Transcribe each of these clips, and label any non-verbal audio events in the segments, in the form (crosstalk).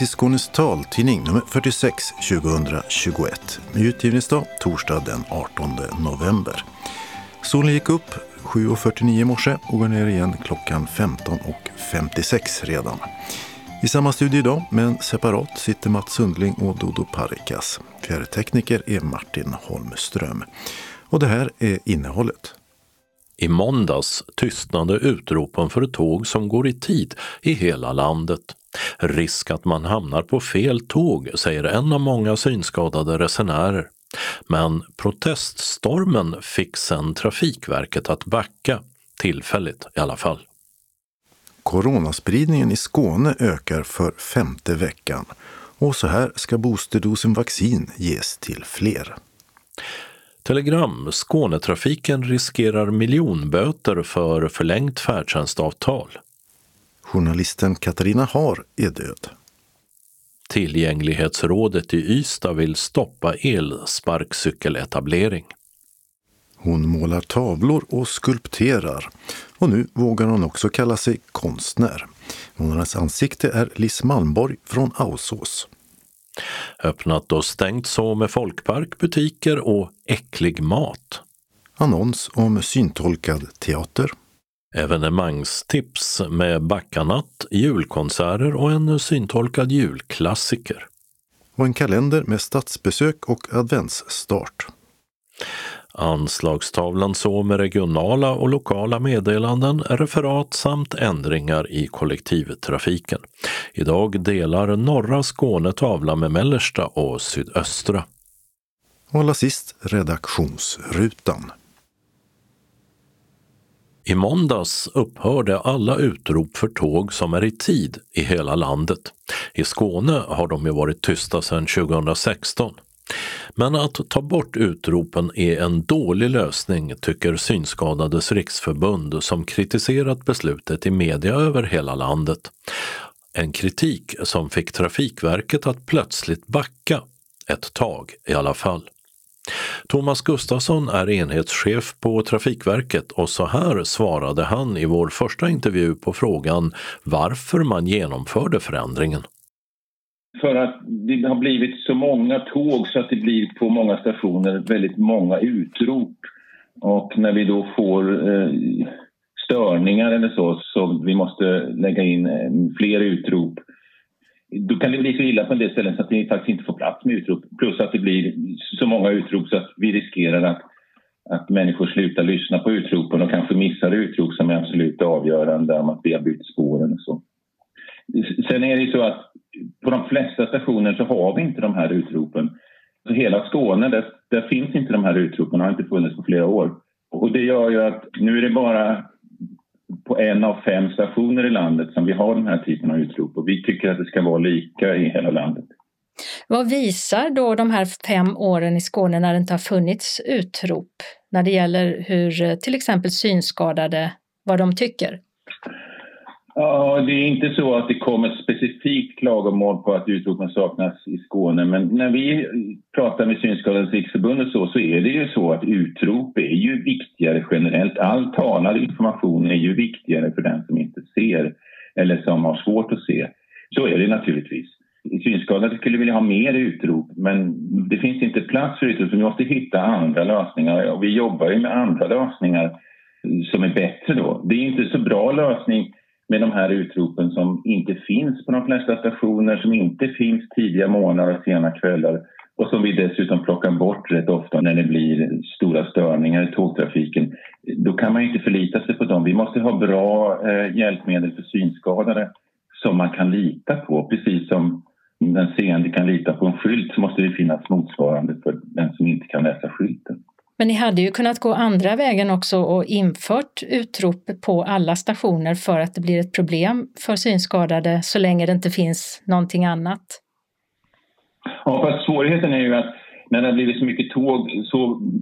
Till Skånes taltidning nummer 46 2021 med utgivningsdag torsdag den 18 november. Solen gick upp 7.49 i morse och går ner igen klockan 15.56 redan. I samma studio idag, men separat, sitter Mats Sundling och Dodo Parikas. Fjärrtekniker är Martin Holmström. Och det här är innehållet. I måndags tystnade utropen för tåg som går i tid i hela landet. Risk att man hamnar på fel tåg, säger en av många synskadade resenärer. Men proteststormen fick sen Trafikverket att backa, tillfälligt i alla fall. Coronaspridningen i Skåne ökar för femte veckan och så här ska boosterdosen vaccin ges till fler. Telegram Skånetrafiken riskerar miljonböter för förlängt färdtjänstavtal. Journalisten Katarina Har är död. Tillgänglighetsrådet i Ystad vill stoppa elsparkcykeletablering. Hon målar tavlor och skulpterar. Och nu vågar hon också kalla sig konstnär. Månadens ansikte är Liss Malmborg från Ausås. Öppnat och stängt så med folkpark, butiker och äcklig mat. Annons om syntolkad teater. Evenemangstips med Backanatt, julkonserter och en syntolkad julklassiker. Och en kalender med stadsbesök och adventsstart. Anslagstavlan så med regionala och lokala meddelanden, referat samt ändringar i kollektivtrafiken. Idag delar norra Skåne tavla med mellersta och sydöstra. Och allra sist redaktionsrutan. I måndags upphörde alla utrop för tåg som är i tid i hela landet. I Skåne har de ju varit tysta sedan 2016. Men att ta bort utropen är en dålig lösning, tycker Synskadades riksförbund som kritiserat beslutet i media över hela landet. En kritik som fick Trafikverket att plötsligt backa, ett tag i alla fall. Thomas Gustafsson är enhetschef på Trafikverket och så här svarade han i vår första intervju på frågan varför man genomförde förändringen. För att det har blivit så många tåg så att det blir på många stationer väldigt många utrop. Och när vi då får eh, störningar eller så, så vi måste lägga in eh, fler utrop då kan det bli så illa på en del ställen så att vi faktiskt inte får plats med utrop. Plus att det blir så många utrop så att vi riskerar att, att människor slutar lyssna på utropen och kanske missar utrop som är absolut avgörande om att vi har bytt spåren och så. Sen är det ju så att på de flesta stationer så har vi inte de här utropen. Så hela Skåne, där, där finns inte de här utropen, har inte funnits på flera år. Och det gör ju att nu är det bara på en av fem stationer i landet som vi har den här typen av utrop och vi tycker att det ska vara lika i hela landet. Vad visar då de här fem åren i Skåne när det inte har funnits utrop när det gäller hur eh, till exempel synskadade, vad de tycker? Ja, det är inte så att det kommer specifikt klagomål på att utropen saknas i Skåne men när vi pratar med Synskadades riksförbund och så, så är det ju så att utrop är ju viktigare generellt. All talad information är ju viktigare för den som inte ser eller som har svårt att se. Så är det naturligtvis. Synskadade skulle vilja ha mer utrop men det finns inte plats för utrop så vi måste hitta andra lösningar och vi jobbar ju med andra lösningar som är bättre då. Det är inte så bra lösning med de här utropen som inte finns på de flesta stationer, som inte finns tidiga morgnar och sena kvällar och som vi dessutom plockar bort rätt ofta när det blir stora störningar i tågtrafiken. Då kan man inte förlita sig på dem. Vi måste ha bra eh, hjälpmedel för synskadade som man kan lita på. Precis som den seende kan lita på en skylt så måste det finnas motsvarande för den som inte kan läsa skylten. Men ni hade ju kunnat gå andra vägen också och infört utrop på alla stationer för att det blir ett problem för synskadade så länge det inte finns någonting annat. Ja, fast svårigheten är ju att när det har blivit så mycket tåg så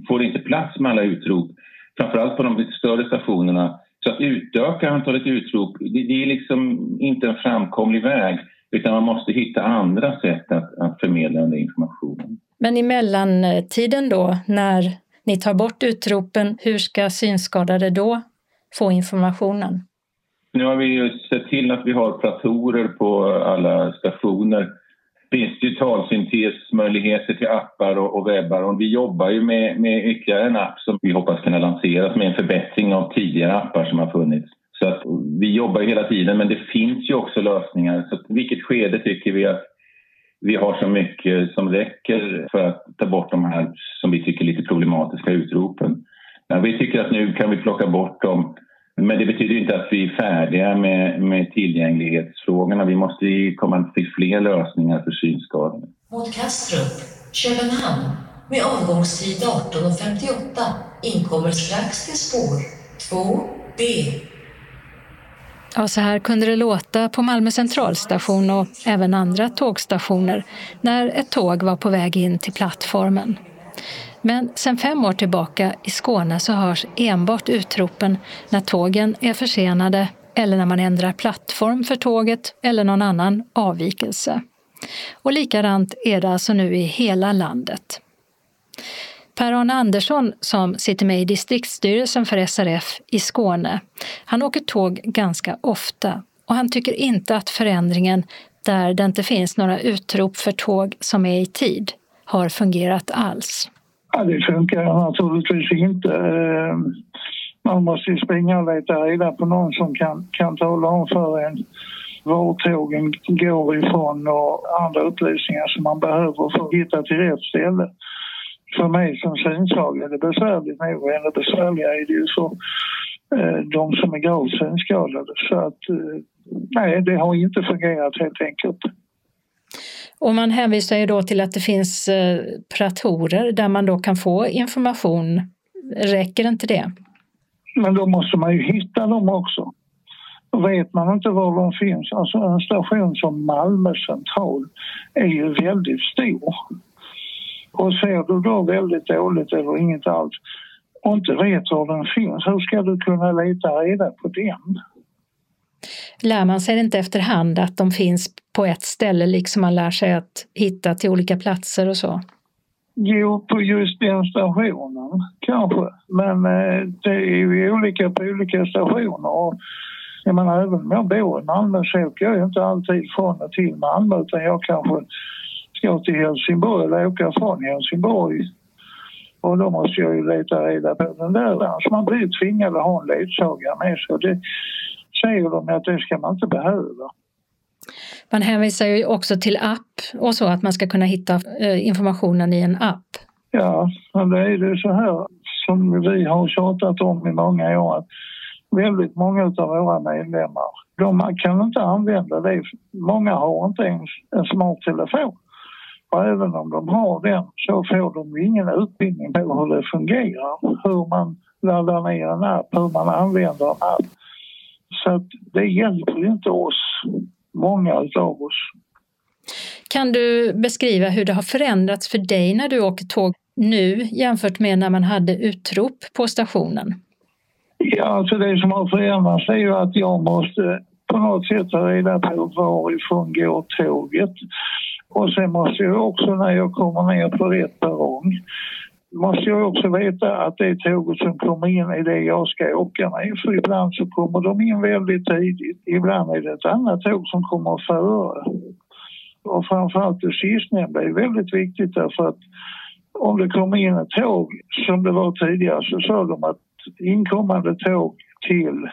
får det inte plats med alla utrop. Framförallt på de lite större stationerna. Så att utöka antalet utrop, det, är liksom inte en framkomlig väg utan man måste hitta andra sätt att, att förmedla den informationen. Men i mellantiden då, när ni tar bort utropen, hur ska synskadade då få informationen? Nu har vi ju sett till att vi har platorer på alla stationer. Det finns ju talsyntesmöjligheter till appar och, och webbar och vi jobbar ju med, med ytterligare en app som vi hoppas kunna lanseras med en förbättring av tidigare appar som har funnits. Så att vi jobbar hela tiden men det finns ju också lösningar. Så vilket skede tycker vi att vi har så mycket som räcker för att ta bort de här som vi tycker lite problematiska utropen. Ja, vi tycker att nu kan vi plocka bort dem men det betyder inte att vi är färdiga med, med tillgänglighetsfrågorna. Vi måste komma till fler lösningar för synskadade. Mot Kastrup, Köpenhamn, med avgångstid 18.58 inkommer strax till spår 2B. Ja, så här kunde det låta på Malmö centralstation och även andra tågstationer när ett tåg var på väg in till plattformen. Men sedan fem år tillbaka i Skåne så hörs enbart utropen när tågen är försenade eller när man ändrar plattform för tåget eller någon annan avvikelse. Och likadant är det alltså nu i hela landet. Per-Arne Andersson som sitter med i distriktsstyrelsen för SRF i Skåne, han åker tåg ganska ofta och han tycker inte att förändringen där det inte finns några utrop för tåg som är i tid har fungerat alls. Ja, det funkar naturligtvis inte. Ehm, man måste springa och leta reda på någon som kan, kan tala om för en var tågen går ifrån och andra upplysningar som man behöver för att hitta till rätt ställe. För mig som synsvag är det besvärligt nog. Ännu besvärligare är det ju för eh, de som är gravt synskadade. Så att eh, nej, det har inte fungerat helt enkelt. Och man hänvisar ju då till att det finns eh, pratorer där man då kan få information. Räcker inte det? Men då måste man ju hitta dem också. vet man inte var de finns, alltså en station som Malmö central är ju väldigt stor. Och ser du då väldigt dåligt eller inget alls och inte vet var den finns, hur ska du kunna leta reda på den? Lär man sig inte efterhand att de finns på ett ställe, liksom man lär sig att hitta till olika platser och så? Jo, på just den stationen kanske. Men eh, det är ju olika på olika stationer. Och, jag menar, även om jag bor i Malmö så åker jag inte alltid från och till Malmö utan jag kanske ska till Helsingborg eller åka från Helsingborg. Och då måste jag ju leta reda på den där. Så man blir tvingad att ha en ledsagare med sig. Det säger de att det ska man inte behöva. Man hänvisar ju också till app och så, att man ska kunna hitta eh, informationen i en app. Ja, men det är det så här som vi har tjatat om i många år att väldigt många av våra medlemmar, de kan inte använda det. Många har inte ens en smart telefon. Och även om de har den så får de ingen utbildning på hur det fungerar. Hur man laddar ner en app, hur man använder en app. Så att det hjälper inte oss många av oss. Kan du beskriva hur det har förändrats för dig när du åker tåg nu jämfört med när man hade utrop på stationen? Ja, alltså det som har förändrats är ju att jag måste på något sätt ta reda på varifrån går tåget. Och sen måste jag också när jag kommer ner på rätt perrong måste jag också veta att det tåget som kommer in är det jag ska åka med. För ibland så kommer de in väldigt tidigt. Ibland är det ett annat tåg som kommer före. Och framförallt det sistnämnda är väldigt viktigt därför att om det kommer in ett tåg som det var tidigare så sa de att inkommande tåg till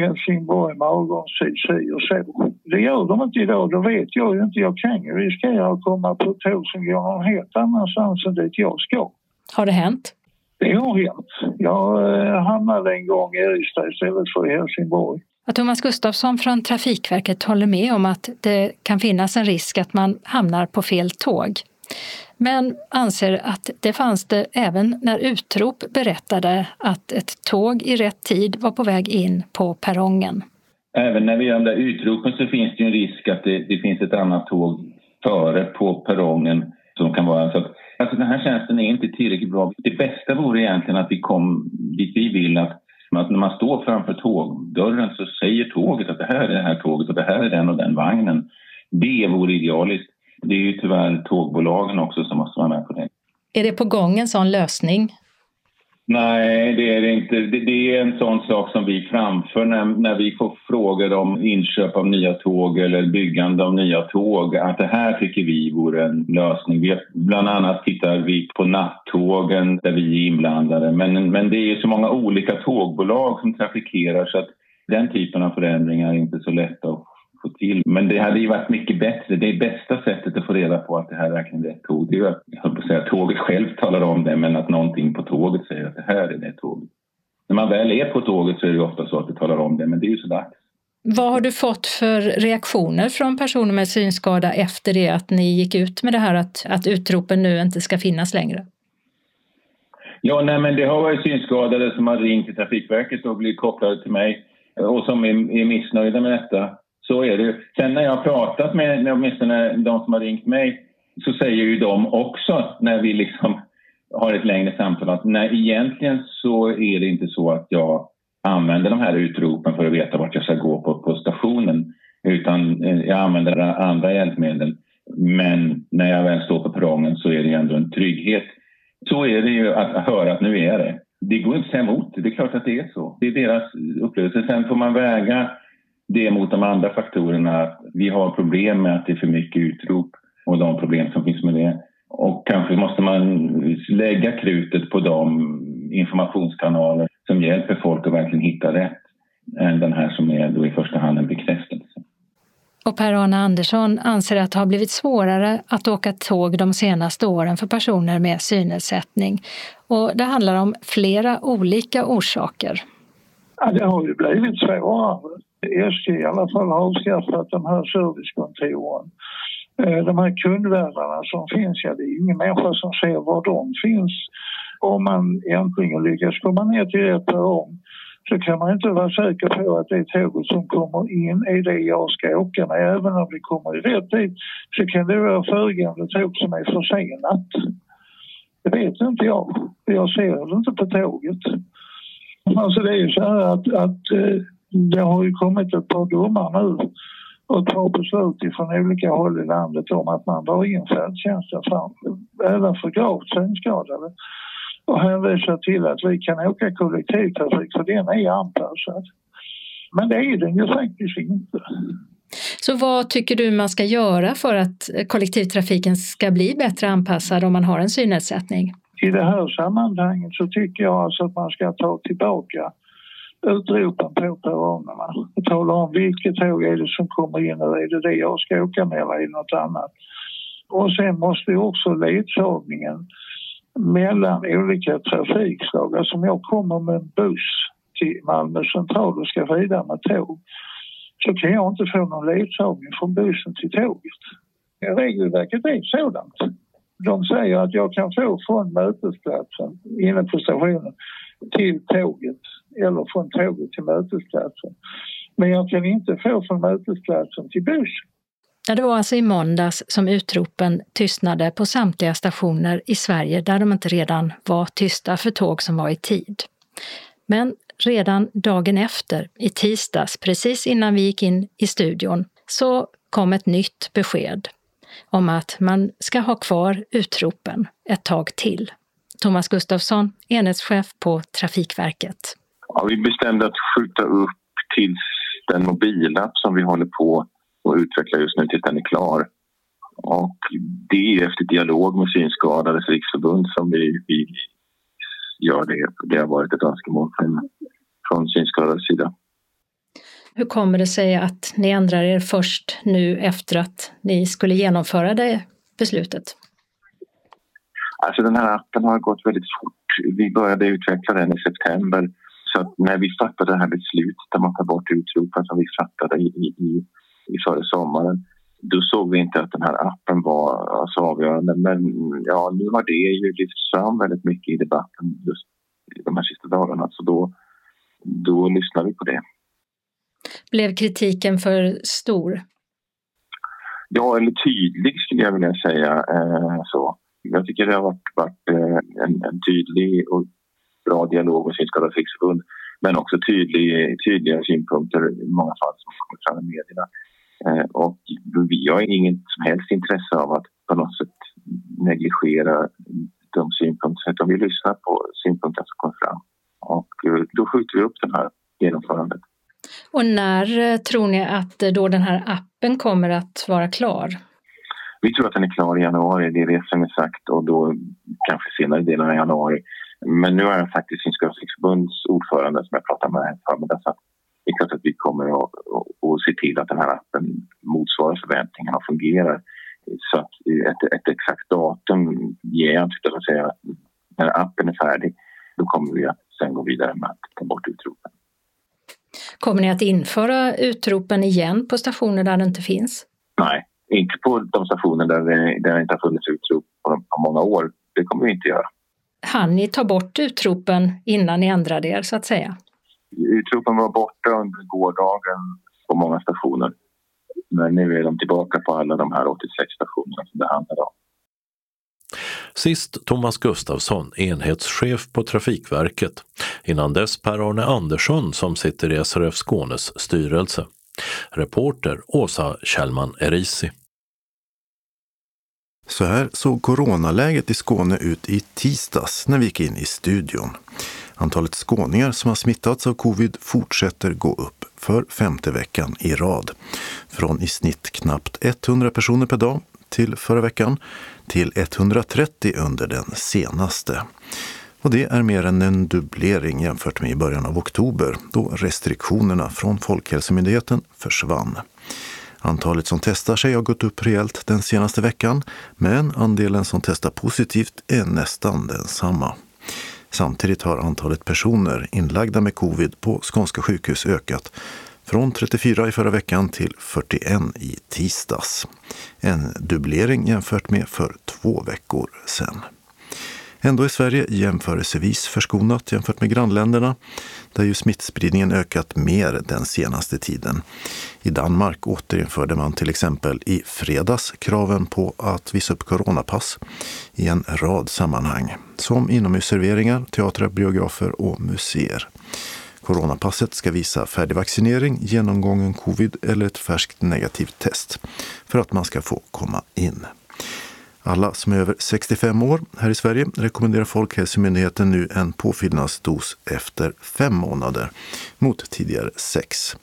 Helsingborg med avgångstid si och så. Det gör de inte idag, då vet jag ju inte. Jag kan ju riskera att komma på tåg som går någon helt annanstans än dit jag ska. Har det hänt? Det har hänt. Jag eh, hamnade en gång i Ystad istället för i Helsingborg. Att Thomas Gustafsson från Trafikverket håller med om att det kan finnas en risk att man hamnar på fel tåg. Men anser att det fanns det även när utrop berättade att ett tåg i rätt tid var på väg in på perrongen. Även när vi gör de där utropen så finns det en risk att det, det finns ett annat tåg före på perrongen som kan vara så att Alltså den här tjänsten är inte tillräckligt bra. Det bästa vore egentligen att vi kom dit vi vill att, att när man står framför tågdörren så säger tåget att det här är det här tåget och det här är den och den vagnen. Det vore idealiskt. Det är ju tyvärr tågbolagen också som måste vara med på det. Är det på gång en sån lösning? Nej, det är det inte. Det, är en sån sak som vi framför när, när vi får frågor om inköp av nya tåg eller byggande av nya tåg. Att det här tycker vi vore en lösning. Vi, bland annat tittar vi på nattågen där vi är inblandade. Men, men det är så många olika tågbolag som trafikerar så att den typen av förändringar är inte så lätta att få till. Men det hade ju varit mycket bättre. Det bästa sättet att få reda på att det här är verkligen är rätt tåg, det är ju att, jag säga, tåget själv talar om det, men att någonting på tåget säger att det här är det tåget. När man väl är på tåget så är det ju ofta så att det talar om det, men det är ju så dags. Vad har du fått för reaktioner från personer med synskada efter det att ni gick ut med det här att, att utropen nu inte ska finnas längre? Ja, nej, men det har varit synskadade som har ringt till Trafikverket och blivit kopplade till mig och som är, är missnöjda med detta. Så är det Sen när jag har pratat med, med åtminstone de som har ringt mig så säger ju de också när vi liksom (laughs) har ett längre samtal att nej, egentligen så är det inte så att jag använder de här utropen för att veta vart jag ska gå på, på stationen utan eh, jag använder andra hjälpmedel. Men när jag väl står på perrongen så är det ändå en trygghet. Så är det ju att höra att nu är jag det. Det går inte att säga emot. Det är klart att det är så. Det är deras upplevelse. Sen får man väga det mot de andra faktorerna. Vi har problem med att det är för mycket utrop och de problem som finns med det. Och kanske måste man lägga krutet på de informationskanaler som hjälper folk att verkligen hitta rätt än den här som är då i första hand en bekräftelse. Och Per-Arne Andersson anser att det har blivit svårare att åka tåg de senaste åren för personer med synnedsättning. Och det handlar om flera olika orsaker. Ja, det har ju blivit svårare. SJ i alla fall har avskaffat de här servicekontoren. Eh, de här kundvärdarna som finns, ja det är ingen människa som ser var de finns. Om man äntligen lyckas komma ner till rätt perrong så kan man inte vara säker på att det tåget som kommer in är det jag ska åka med. Även om vi kommer i rätt tid så kan det vara föregående tåg som är försenat. Det vet inte jag. Jag ser det inte på tåget. Alltså det är ju så här att, att eh, det har ju kommit ett par domar nu och ett par beslut från olika håll i landet om att man drar in färdtjänsten även för gravt synskadade och hänvisar till att vi kan åka kollektivtrafik för den är anpassad. Men det är den ju faktiskt inte. Så vad tycker du man ska göra för att kollektivtrafiken ska bli bättre anpassad om man har en synnedsättning? I det här sammanhanget så tycker jag alltså att man ska ta tillbaka utropen på perrongerna och tala om vilket tåg är det som kommer in och är det det jag ska åka med eller är det något annat. Och sen måste också ledsagningen mellan olika trafikslag. Alltså om jag kommer med en buss till Malmö central och ska vidare med tåg så kan jag inte få någon ledsagning från bussen till tåget. Regelverket är sådant. De säger att jag kan få från mötesplatsen inne på stationen till tåget eller från tåget till mötesplatsen. Men jag kan inte få från mötesplatsen till bussen. Ja, det var alltså i måndags som utropen tystnade på samtliga stationer i Sverige där de inte redan var tysta för tåg som var i tid. Men redan dagen efter, i tisdags, precis innan vi gick in i studion, så kom ett nytt besked om att man ska ha kvar utropen ett tag till. Thomas Gustafsson, enhetschef på Trafikverket. Ja, vi bestämde att skjuta upp tills den mobilapp som vi håller på att utveckla just nu tills den är klar. Och det är efter dialog med Synskadades riksförbund som vi, vi gör det. Det har varit ett önskemål från, från Synskadades sida. Hur kommer det sig att ni ändrar er först nu efter att ni skulle genomföra det beslutet? Alltså den här appen har gått väldigt fort. Vi började utveckla den i september. Så att när vi fattade det här beslutet att man tar bort utropen som vi fattade i, i, i före sommaren då såg vi inte att den här appen var alltså, avgörande. Men ja, nu har det ju lyfts fram väldigt mycket i debatten just de här sista dagarna. Så då, då lyssnar vi på det. Blev kritiken för stor? Ja, eller tydlig skulle jag vilja säga. Eh, så. Jag tycker det har varit, varit eh, en, en, tydlig och bra dialog med Synskadades riksförbund men också tydlig, tydliga synpunkter i många fall som kommer fram i medierna. Eh, och vi har inget som helst intresse av att på något sätt negligera de synpunkter, utan vi lyssnar på synpunkter som kommer fram. och eh, då skjuter vi upp det här genomförandet. Och när eh, tror ni att då den här appen kommer att vara klar? Vi tror att den är klar i januari, det är det som är sagt och då kanske senare delen av januari. Men nu jag sagt till Synskadades riksförbunds ordförande som jag pratade med här förmiddags att det är klart att vi kommer att, att, se till att den här appen motsvarar förväntningarna och fungerar. Så att ett, ett exakt datum ger jag inte, utan att säga att när appen är färdig då kommer vi att sen gå vidare med att ta bort utropen. Kommer ni att införa utropen igen på stationer där det inte finns? Nej, inte på de stationer där det, där det inte har funnits utrop på, på många år. Det kommer vi inte göra. Han ni ta bort utropen innan ni ändrade er så att säga? Utropen var borta under gårdagen på många stationer. Men nu är de tillbaka på alla de här 86 stationerna som det handlar om. Sist Thomas Gustafsson, enhetschef på Trafikverket. Innan dess Per-Arne Andersson som sitter i SRF Skånes styrelse. Reporter Åsa Kjellman Erisi. Så här såg coronaläget i Skåne ut i tisdags när vi gick in i studion. Antalet skåningar som har smittats av covid fortsätter gå upp för femte veckan i rad. Från i snitt knappt 100 personer per dag till förra veckan till 130 under den senaste. Och det är mer än en dubblering jämfört med i början av oktober då restriktionerna från Folkhälsomyndigheten försvann. Antalet som testar sig har gått upp rejält den senaste veckan, men andelen som testar positivt är nästan densamma. Samtidigt har antalet personer inlagda med covid på skånska sjukhus ökat från 34 i förra veckan till 41 i tisdags. En dubblering jämfört med för två veckor sedan. Ändå är Sverige jämförelsevis förskonat jämfört med grannländerna där ju smittspridningen ökat mer den senaste tiden. I Danmark återinförde man till exempel i fredags kraven på att visa upp coronapass i en rad sammanhang, som inomhusserveringar, teatrar, biografer och museer. Coronapasset ska visa färdig vaccinering, genomgången covid eller ett färskt negativt test för att man ska få komma in. Alla som är över 65 år här i Sverige rekommenderar Folkhälsomyndigheten nu en påfyllnadsdos efter fem månader mot tidigare sex.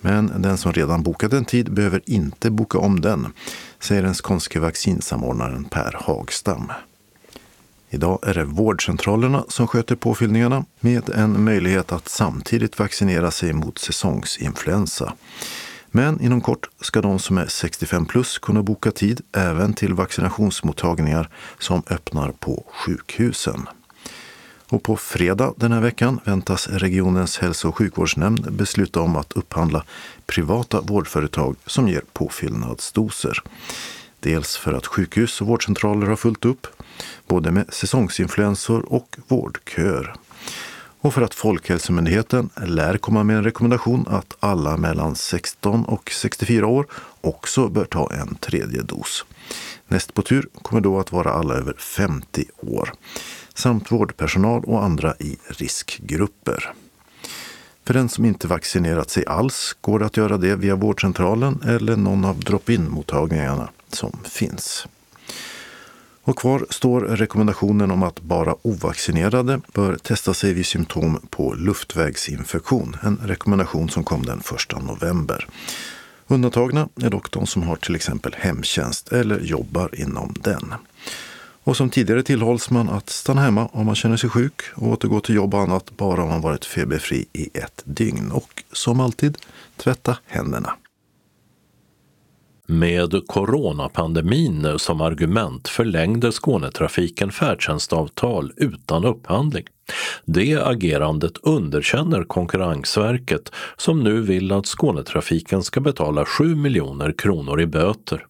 Men den som redan bokat en tid behöver inte boka om den, säger den skånske vaccinsamordnaren Per Hagstam. Idag är det vårdcentralerna som sköter påfyllningarna med en möjlighet att samtidigt vaccinera sig mot säsongsinfluensa. Men inom kort ska de som är 65 plus kunna boka tid även till vaccinationsmottagningar som öppnar på sjukhusen. Och på fredag den här veckan väntas regionens hälso och sjukvårdsnämnd besluta om att upphandla privata vårdföretag som ger påfyllnadsdoser. Dels för att sjukhus och vårdcentraler har fullt upp, både med säsongsinfluensor och vårdköer och för att Folkhälsomyndigheten lär komma med en rekommendation att alla mellan 16 och 64 år också bör ta en tredje dos. Näst på tur kommer då att vara alla över 50 år samt vårdpersonal och andra i riskgrupper. För den som inte vaccinerat sig alls går det att göra det via vårdcentralen eller någon av drop-in mottagningarna som finns. Och kvar står rekommendationen om att bara ovaccinerade bör testa sig vid symptom på luftvägsinfektion. En rekommendation som kom den 1 november. Undantagna är dock de som har till exempel hemtjänst eller jobbar inom den. Och som tidigare tillhålls man att stanna hemma om man känner sig sjuk och återgå till jobb och annat bara om man varit feberfri i ett dygn. Och som alltid, tvätta händerna. Med coronapandemin som argument förlängde Skånetrafiken färdtjänstavtal utan upphandling. Det agerandet underkänner Konkurrensverket som nu vill att Skånetrafiken ska betala 7 miljoner kronor i böter.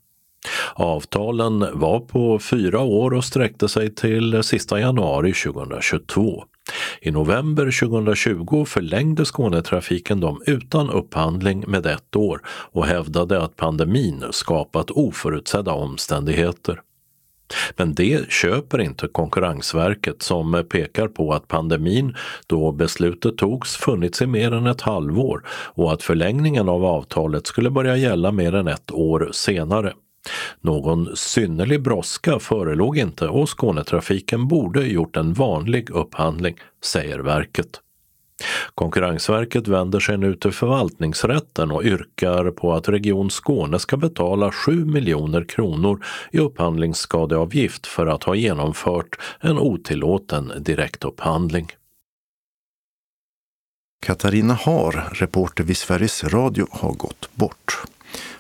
Avtalen var på fyra år och sträckte sig till sista januari 2022. I november 2020 förlängde Skånetrafiken dem utan upphandling med ett år och hävdade att pandemin skapat oförutsedda omständigheter. Men det köper inte Konkurrensverket som pekar på att pandemin, då beslutet togs, funnits i mer än ett halvår och att förlängningen av avtalet skulle börja gälla mer än ett år senare. Någon synnerlig brådska förelåg inte och Skånetrafiken borde gjort en vanlig upphandling, säger verket. Konkurrensverket vänder sig nu till förvaltningsrätten och yrkar på att Region Skåne ska betala 7 miljoner kronor i upphandlingsskadeavgift för att ha genomfört en otillåten direktupphandling. Katarina Har, reporter vid Sveriges Radio, har gått bort.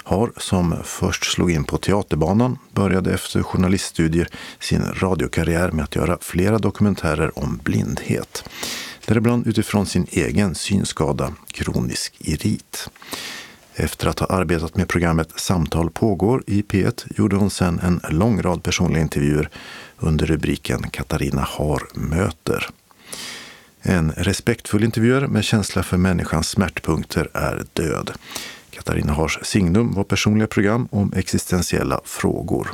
Har, som först slog in på teaterbanan, började efter journaliststudier sin radiokarriär med att göra flera dokumentärer om blindhet däribland utifrån sin egen synskada, kronisk irit. Efter att ha arbetat med programmet Samtal pågår i P1 gjorde hon sedan en lång rad personliga intervjuer under rubriken Katarina Har möter. En respektfull intervjuer med känsla för människans smärtpunkter är död. Katarina Hars signum var personliga program om existentiella frågor.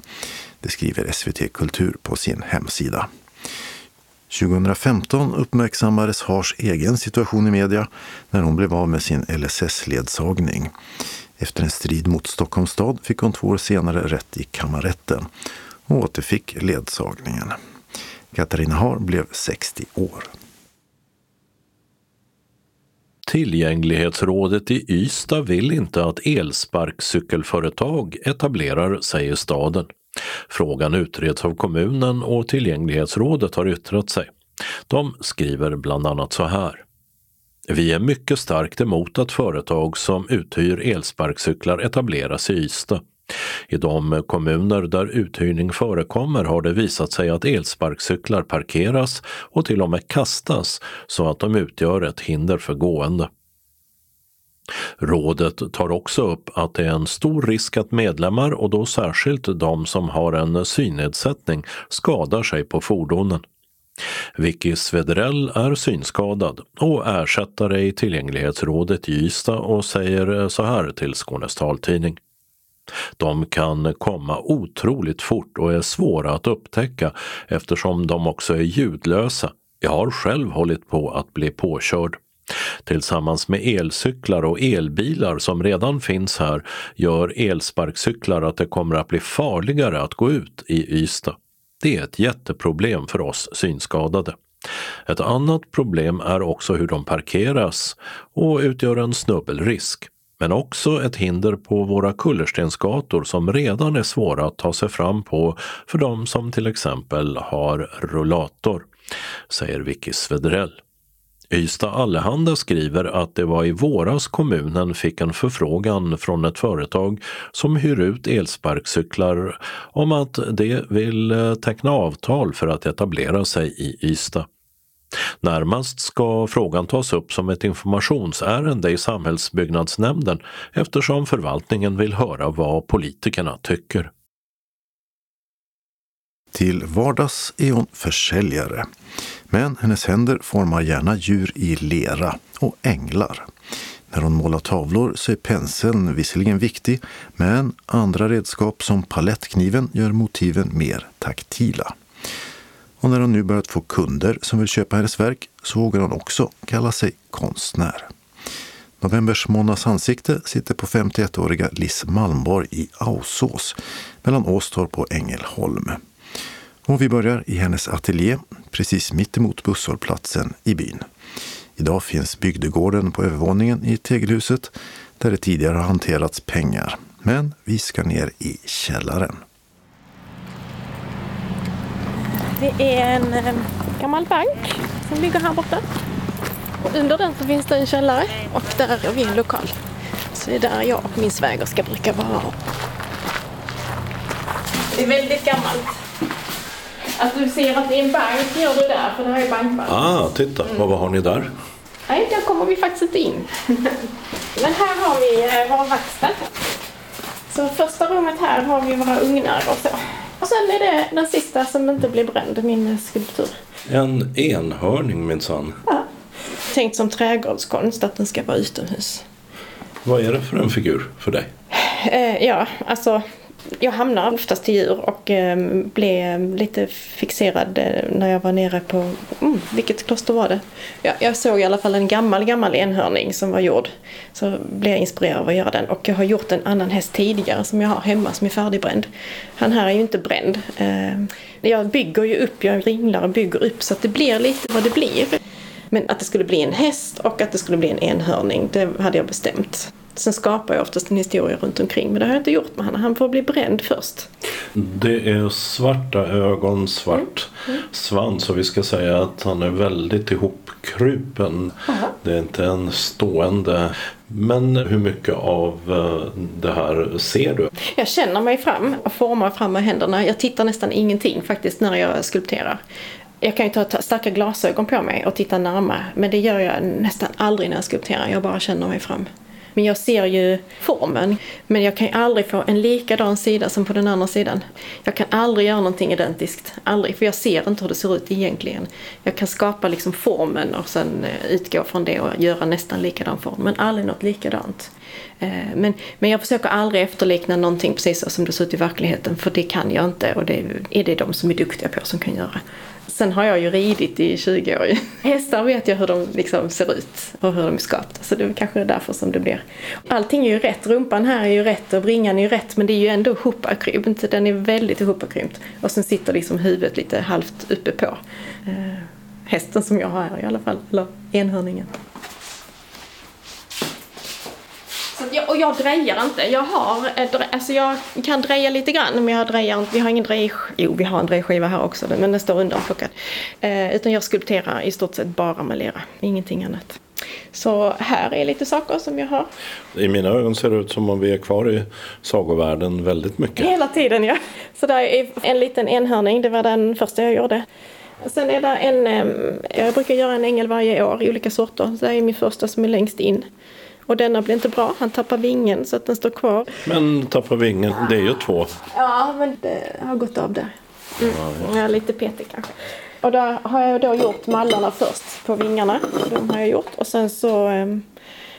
Det skriver SVT Kultur på sin hemsida. 2015 uppmärksammades Hars egen situation i media när hon blev av med sin LSS-ledsagning. Efter en strid mot Stockholms stad fick hon två år senare rätt i kammarrätten och återfick ledsagningen. Katarina Har blev 60 år. Tillgänglighetsrådet i Ystad vill inte att elsparkcykelföretag etablerar sig i staden. Frågan utreds av kommunen och Tillgänglighetsrådet har yttrat sig. De skriver bland annat så här. Vi är mycket starkt emot att företag som uthyr elsparkcyklar etableras i Ystad. I de kommuner där uthyrning förekommer har det visat sig att elsparkcyklar parkeras och till och med kastas så att de utgör ett hinder för gående. Rådet tar också upp att det är en stor risk att medlemmar och då särskilt de som har en synnedsättning skadar sig på fordonen. Vicky Svederell är synskadad och ersättare i tillgänglighetsrådet i Ystad och säger så här till Skånes taltidning. De kan komma otroligt fort och är svåra att upptäcka eftersom de också är ljudlösa. Jag har själv hållit på att bli påkörd. Tillsammans med elcyklar och elbilar som redan finns här gör elsparkcyklar att det kommer att bli farligare att gå ut i Ystad. Det är ett jätteproblem för oss synskadade. Ett annat problem är också hur de parkeras och utgör en snubbelrisk. Men också ett hinder på våra kullerstensgator som redan är svåra att ta sig fram på för de som till exempel har rullator, säger Vicky Svedrell. Ystad Allehanda skriver att det var i våras kommunen fick en förfrågan från ett företag som hyr ut elsparkcyklar om att det vill eh, teckna avtal för att etablera sig i Ystad. Närmast ska frågan tas upp som ett informationsärende i samhällsbyggnadsnämnden eftersom förvaltningen vill höra vad politikerna tycker. Till vardags är hon försäljare. Men hennes händer formar gärna djur i lera och änglar. När hon målar tavlor så är penseln visserligen viktig, men andra redskap som palettkniven gör motiven mer taktila. Och när hon nu börjat få kunder som vill köpa hennes verk så vågar hon också kalla sig konstnär. Novembers Monas ansikte sitter på 51-åriga Liss Malmborg i Ausås mellan Åstorp och Ängelholm. Och vi börjar i hennes ateljé precis mittemot busshållplatsen i byn. Idag finns bygdegården på övervåningen i tegelhuset där det tidigare har hanterats pengar. Men vi ska ner i källaren. Det är en, en gammal bank som ligger här borta. Under den så finns det en källare och där har vi en lokal. Så det är där jag och min svägerska brukar vara. Det är väldigt gammalt. Att du ser att det är en bank gör du där, för det här är bankbank. Ah, titta. Mm. Och vad har ni där? Nej, där kommer vi faktiskt inte in. Men här har vi eh, vår verkstad. Så första rummet här har vi våra ugnar och så. Och sen är det den sista som inte blir bränd, min skulptur. En enhörning minsann. Ja. Tänkt som trädgårdskonst, att den ska vara utomhus. Vad är det för en figur för dig? Eh, ja, alltså jag hamnar oftast till djur och eh, blev lite fixerad eh, när jag var nere på, mm, vilket kloster var det? Ja, jag såg i alla fall en gammal, gammal enhörning som var gjord. Så blev jag inspirerad av att göra den och jag har gjort en annan häst tidigare som jag har hemma som är färdigbränd. Han här är ju inte bränd. Eh, jag bygger ju upp, jag ringlar och bygger upp så att det blir lite vad det blir. Men att det skulle bli en häst och att det skulle bli en enhörning, det hade jag bestämt. Sen skapar jag oftast en historia runt omkring men det har jag inte gjort med honom. Han får bli bränd först. Det är svarta ögon, svart mm. Mm. svans och vi ska säga att han är väldigt ihopkrupen. Aha. Det är inte en stående. Men hur mycket av eh, det här ser du? Jag känner mig fram och formar fram med händerna. Jag tittar nästan ingenting faktiskt när jag skulpterar. Jag kan ju ta starka glasögon på mig och titta närmare men det gör jag nästan aldrig när jag skulpterar. Jag bara känner mig fram. Men jag ser ju formen. Men jag kan ju aldrig få en likadan sida som på den andra sidan. Jag kan aldrig göra någonting identiskt. Aldrig. För jag ser inte hur det ser ut egentligen. Jag kan skapa liksom formen och sen eh, utgå från det och göra nästan likadan form. Men aldrig något likadant. Eh, men, men jag försöker aldrig efterlikna någonting precis så som det ser ut i verkligheten. För det kan jag inte och det är det de som är duktiga på som kan göra. Sen har jag ju ridit i 20 år. Hästar vet jag hur de liksom ser ut och hur de är skapta. Så det är kanske därför som det blir. Allting är ju rätt. Rumpan här är ju rätt och bringan är ju rätt. Men det är ju ändå hopakrympt. Den är väldigt hopakrympt. Och sen sitter liksom huvudet lite halvt uppe på. Eh, hästen som jag har här i alla fall. Eller enhörningen jag, och jag drejar inte. Jag har, alltså jag kan dreja lite grann men jag drejar inte. Vi har ingen drej... Jo, vi har en drejskiva här också men den står undanplockad. Eh, utan jag skulpterar i stort sett bara med lera, ingenting annat. Så här är lite saker som jag har. I mina ögon ser det ut som om vi är kvar i sagovärlden väldigt mycket. Hela tiden ja. Så där är en liten enhörning, det var den första jag gjorde. Sen är det en, jag brukar göra en ängel varje år olika sorter. Det är min första som är längst in. Och denna blir inte bra. Han tappar vingen så att den står kvar. Men tappar vingen, det är ju två. Ja, men det har gått av där. Mm. Ja, ja. lite petig kanske. Och där har jag då gjort mallarna först på vingarna. De har jag gjort. Och sen så um,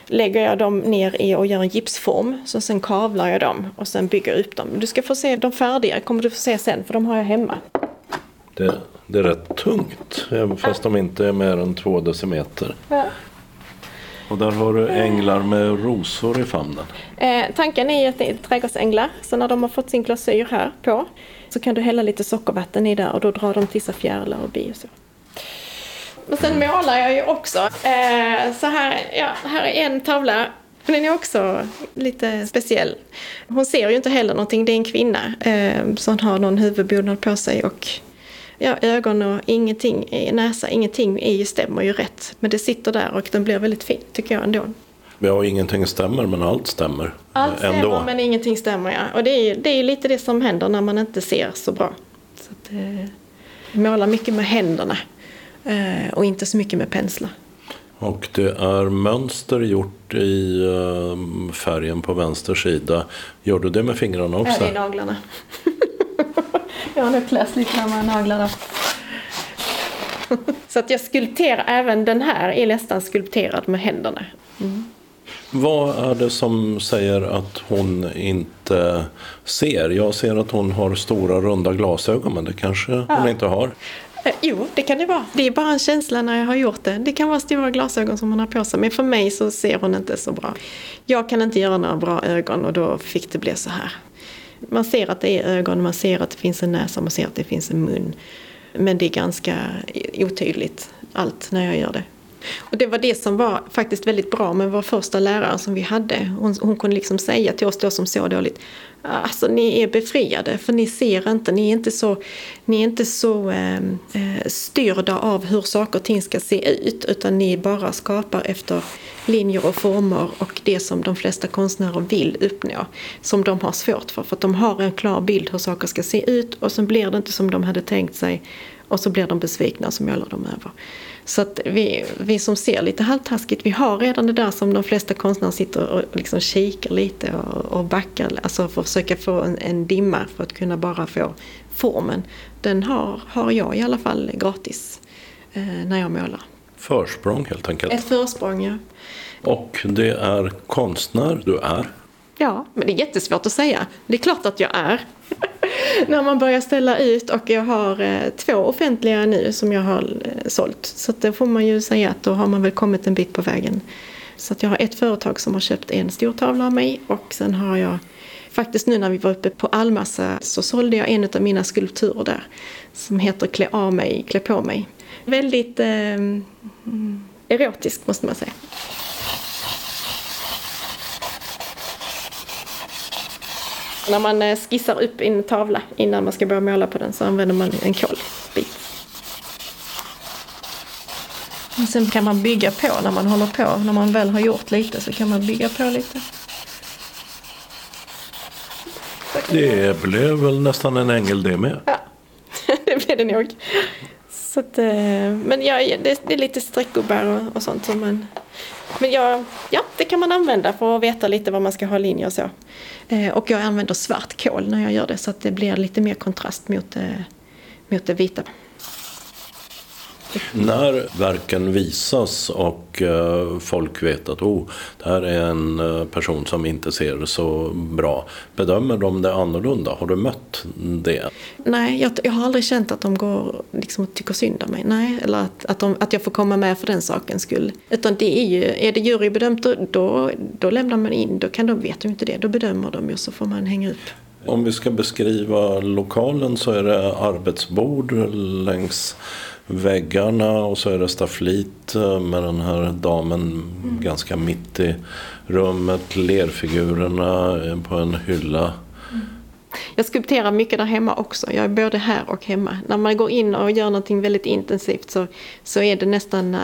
lägger jag dem ner i och gör en gipsform. Så sen kavlar jag dem och sen bygger upp dem. Du ska få se de färdiga, kommer du få se sen för de har jag hemma. Det, det är rätt tungt, fast de inte är mer än två decimeter. Ja. Och där har du änglar med rosor i famnen. Eh, tanken är att det är trädgårdsänglar. Så när de har fått sin glasyr här på så kan du hälla lite sockervatten i där och då drar de till sig fjärilar och bi och så. Men sen målar jag ju också. Eh, så här, ja, här är en tavla. Den är också lite speciell. Hon ser ju inte heller någonting. Det är en kvinna eh, som har någon huvudbonad på sig och ja, ögon och ingenting, näsa, ingenting ju, stämmer ju rätt. Men det sitter där och den blir väldigt fin tycker jag ändå. Ja, ingenting stämmer men allt stämmer. Allt stämmer ändå. men ingenting stämmer ja. Och det är, det är lite det som händer när man inte ser så bra. Så att, eh, målar mycket med händerna eh, och inte så mycket med penslar. Och det är mönster gjort i eh, färgen på vänster sida. Gör du det med fingrarna också? Ja, det är naglarna. (laughs) Jag har nog kläst lite med naglarna. Så att jag skulpterar, även den här är nästan skulpterad med händerna. Mm. Vad är det som säger att hon inte ser? Jag ser att hon har stora runda glasögon men det kanske ja. hon inte har. Eh, jo, det kan det vara. Det är bara en känsla när jag har gjort det. Det kan vara stora glasögon som hon har på sig. Men för mig så ser hon inte så bra. Jag kan inte göra några bra ögon och då fick det bli så här. Man ser att det är ögon, man ser att det finns en näsa, man ser att det finns en mun. Men det är ganska otydligt allt när jag gör det. Och det var det som var faktiskt väldigt bra med vår första lärare som vi hade. Hon, hon kunde liksom säga till oss då som såg dåligt. Alltså ni är befriade för ni ser inte, ni är inte så, ni är inte så ehm, eh, styrda av hur saker och ting ska se ut. Utan ni bara skapar efter linjer och former och det som de flesta konstnärer vill uppnå. Som de har svårt för. För att de har en klar bild hur saker ska se ut och så blir det inte som de hade tänkt sig. Och så blir de besvikna och så målar de över. Så att vi, vi som ser lite halvtaskigt, vi har redan det där som de flesta konstnärer sitter och liksom kikar lite och, och backar, alltså för att försöka få en, en dimma för att kunna bara få formen. Den har, har jag i alla fall gratis eh, när jag målar. Försprång helt enkelt? Ett försprång, ja. Och det är konstnär du är? Ja, men det är jättesvårt att säga. Det är klart att jag är. (laughs) när man börjar ställa ut och jag har eh, två offentliga nu som jag har eh, sålt. Så att då får man ju säga att då har man väl kommit en bit på vägen. Så att jag har ett företag som har köpt en stor tavla av mig och sen har jag Faktiskt nu när vi var uppe på Almassa så sålde jag en av mina skulpturer där som heter Klä av mig, klä på mig. Väldigt eh, mm, erotisk måste man säga. När man eh, skissar upp en tavla innan man ska börja måla på den så använder man en kolbit. Och sen kan man bygga på när man håller på. När man väl har gjort lite så kan man bygga på lite. Det blev väl nästan en ängel det med. Ja, (laughs) det blev det nog. Så att, eh, men ja, det, är lite och, och sånt som man... Men ja, ja, det kan man använda för att veta lite vad man ska ha linjer och så. Eh, och jag använder svart kol när jag gör det så att det blir lite mer kontrast mot, eh, mot det vita. När verken visas och eh, folk vet att oh, det här är en eh, person som inte ser så bra. Bedömer de det annorlunda? Har du mött det? Nej, jag, jag har aldrig känt att de går liksom och tycker synd om mig. Nej, eller att, att, de, att jag får komma med för den sakens skull. Utan det är ju, är det jurybedömt då, då, då lämnar man in, då kan de, vet de inte det, då bedömer de ju så får man hänga upp. Om vi ska beskriva lokalen så är det arbetsbord längs väggarna och så är det stafflit eh, med den här damen mm. ganska mitt i rummet. Lerfigurerna på en hylla. Mm. Jag skulpterar mycket där hemma också. Jag är både här och hemma. När man går in och gör någonting väldigt intensivt så, så är det nästan äh,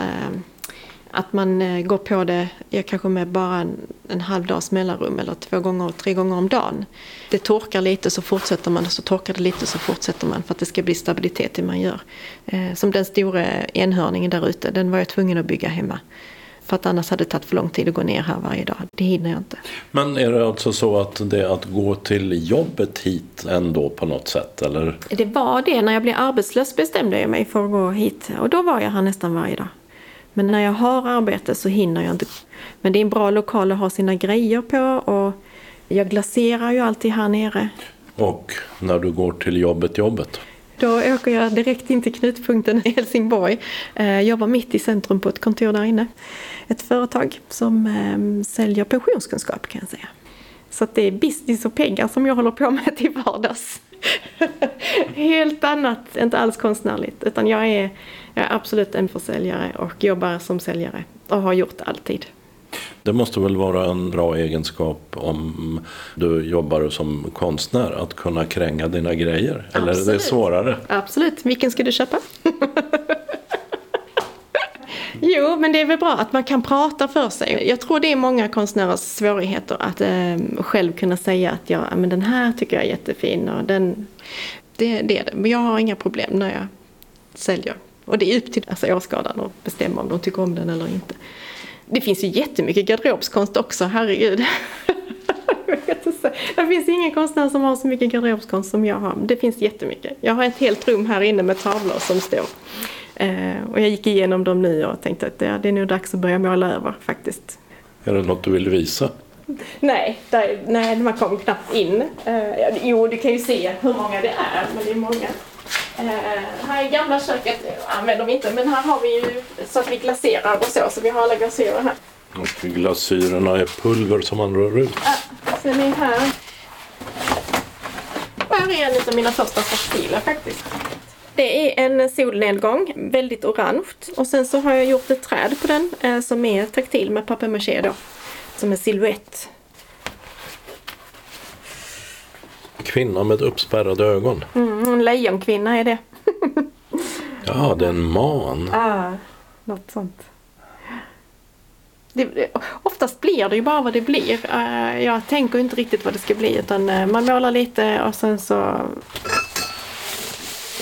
att man äh, går på det, jag kanske med bara en, en halv dags mellanrum eller två gånger, tre gånger om dagen. Det torkar lite så fortsätter man och så torkar det lite så fortsätter man för att det ska bli stabilitet i det man gör. Eh, som den stora enhörningen där ute, den var jag tvungen att bygga hemma. För att annars hade det tagit för lång tid att gå ner här varje dag. Det hinner jag inte. Men är det alltså så att det är att gå till jobbet hit ändå på något sätt? Eller? Det var det. När jag blev arbetslös bestämde jag mig för att gå hit. Och då var jag här nästan varje dag. Men när jag har arbete så hinner jag inte. Men det är en bra lokal att ha sina grejer på. Och jag glaserar ju alltid här nere. Och när du går till jobbet, jobbet? Då åker jag direkt in till knutpunkten i Helsingborg. Jag eh, jobbar mitt i centrum på ett kontor där inne. Ett företag som eh, säljer pensionskunskap kan jag säga. Så det är business och pengar som jag håller på med till vardags. (laughs) Helt annat, inte alls konstnärligt. Utan jag är, jag är absolut en försäljare och jobbar som säljare. Och har gjort alltid. Det måste väl vara en bra egenskap om du jobbar som konstnär att kunna kränga dina grejer? Eller Absolut. är det svårare? Absolut. Vilken ska du köpa? (laughs) Jo, men det är väl bra att man kan prata för sig. Jag tror det är många konstnärers svårigheter att eh, själv kunna säga att ja, men den här tycker jag är jättefin och den... Det, det är det. Men jag har inga problem när jag säljer. Och det är upp till alltså, åskådaren att bestämma om de tycker om den eller inte. Det finns ju jättemycket garderobskonst också, herregud. (laughs) Det finns ingen konstnär som har så mycket garderobskonst som jag har. Det finns jättemycket. Jag har ett helt rum här inne med tavlor som står. Eh, och jag gick igenom dem nu och tänkte att det är nog dags att börja måla över faktiskt. Är det något du vill visa? Nej, där, nej man kommer knappt in. Eh, jo, du kan ju se hur många det är, men det är många. Uh, här i gamla köket använder vi inte men här har vi ju så att vi glaserar och så, så vi har alla glasyrer här. Och glasyrerna är pulver som man rör ut. Ja, sen är här. Här är en av mina första textiler faktiskt. Det är en solnedgång, väldigt orange. Och sen så har jag gjort ett träd på den eh, som är taktil med papier-maché då. Som en silhuett. Kvinna med uppspärrade ögon. Mm, en lejonkvinna är det. (laughs) ja, det är en man. Ja, något sånt. Det, oftast blir det ju bara vad det blir. Uh, jag tänker inte riktigt vad det ska bli utan uh, man målar lite och sen så...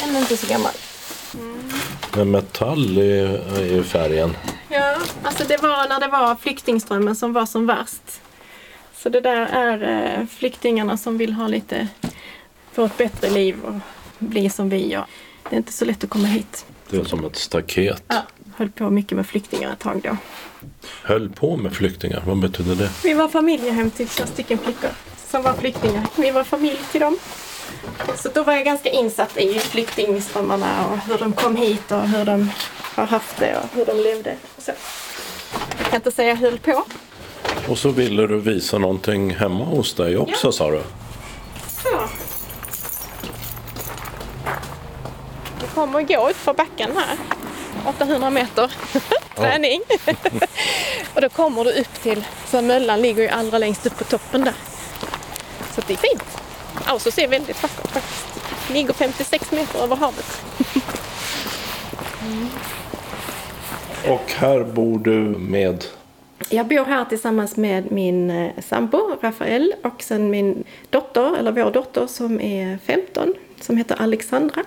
Den är inte så gammal. Mm. Men metall är ju färgen. Ja, alltså det var när det var flyktingströmmen som var som värst. Så det där är uh, flyktingarna som vill ha lite, få ett bättre liv och bli som vi. Och det är inte så lätt att komma hit. Det är som ett staket. Ja, höll på mycket med flyktingar ett tag då. Höll på med flyktingar, vad betyder det? Vi var familjehem till två stycken flickor som var flyktingar. Vi var familj till dem. Så då var jag ganska insatt i flyktingströmmarna och hur de kom hit och hur de har haft det och hur de levde. Så. Jag kan inte säga höll på. Och så ville du visa någonting hemma hos dig också ja. sa du? Så. Vi kommer gå ut för backen här. 800 meter (laughs) träning. (laughs) och då kommer du upp till, för möllan ligger ju allra längst upp på toppen där. Så det är fint. Ausos är väldigt vackert faktiskt. Ligger 56 meter över havet. (laughs) Och här bor du med? Jag bor här tillsammans med min eh, sambo Rafael och sen min dotter, eller vår dotter som är 15, som heter Alexandra.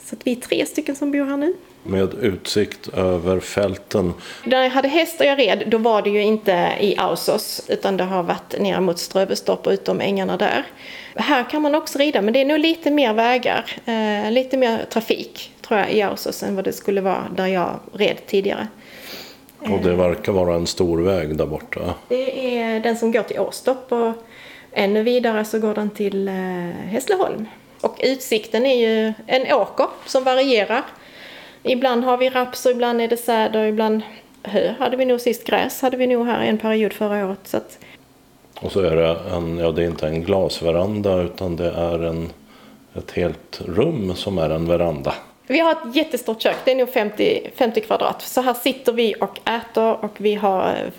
Så vi är tre stycken som bor här nu. Med utsikt över fälten. När jag hade hästar jag red, då var det ju inte i Ausos, utan det har varit ner mot Strövestorp och utom ängarna där. Här kan man också rida, men det är nog lite mer vägar, eh, lite mer trafik tror jag i Ausos än vad det skulle vara där jag red tidigare. Och det verkar vara en stor väg där borta. Det är den som går till Åstorp och ännu vidare så går den till eh, Hässleholm. Och utsikten är ju en åker som varierar. Ibland har vi raps och ibland är det säder, ibland hö hade vi nog sist. Gräs hade vi nog här en period förra året. Så att... Och så är det en, ja det är inte en glasveranda utan det är en, ett helt rum som är en veranda. Vi har ett jättestort kök, det är nog 50, 50 kvadrat. Så här sitter vi och äter och vi har eh,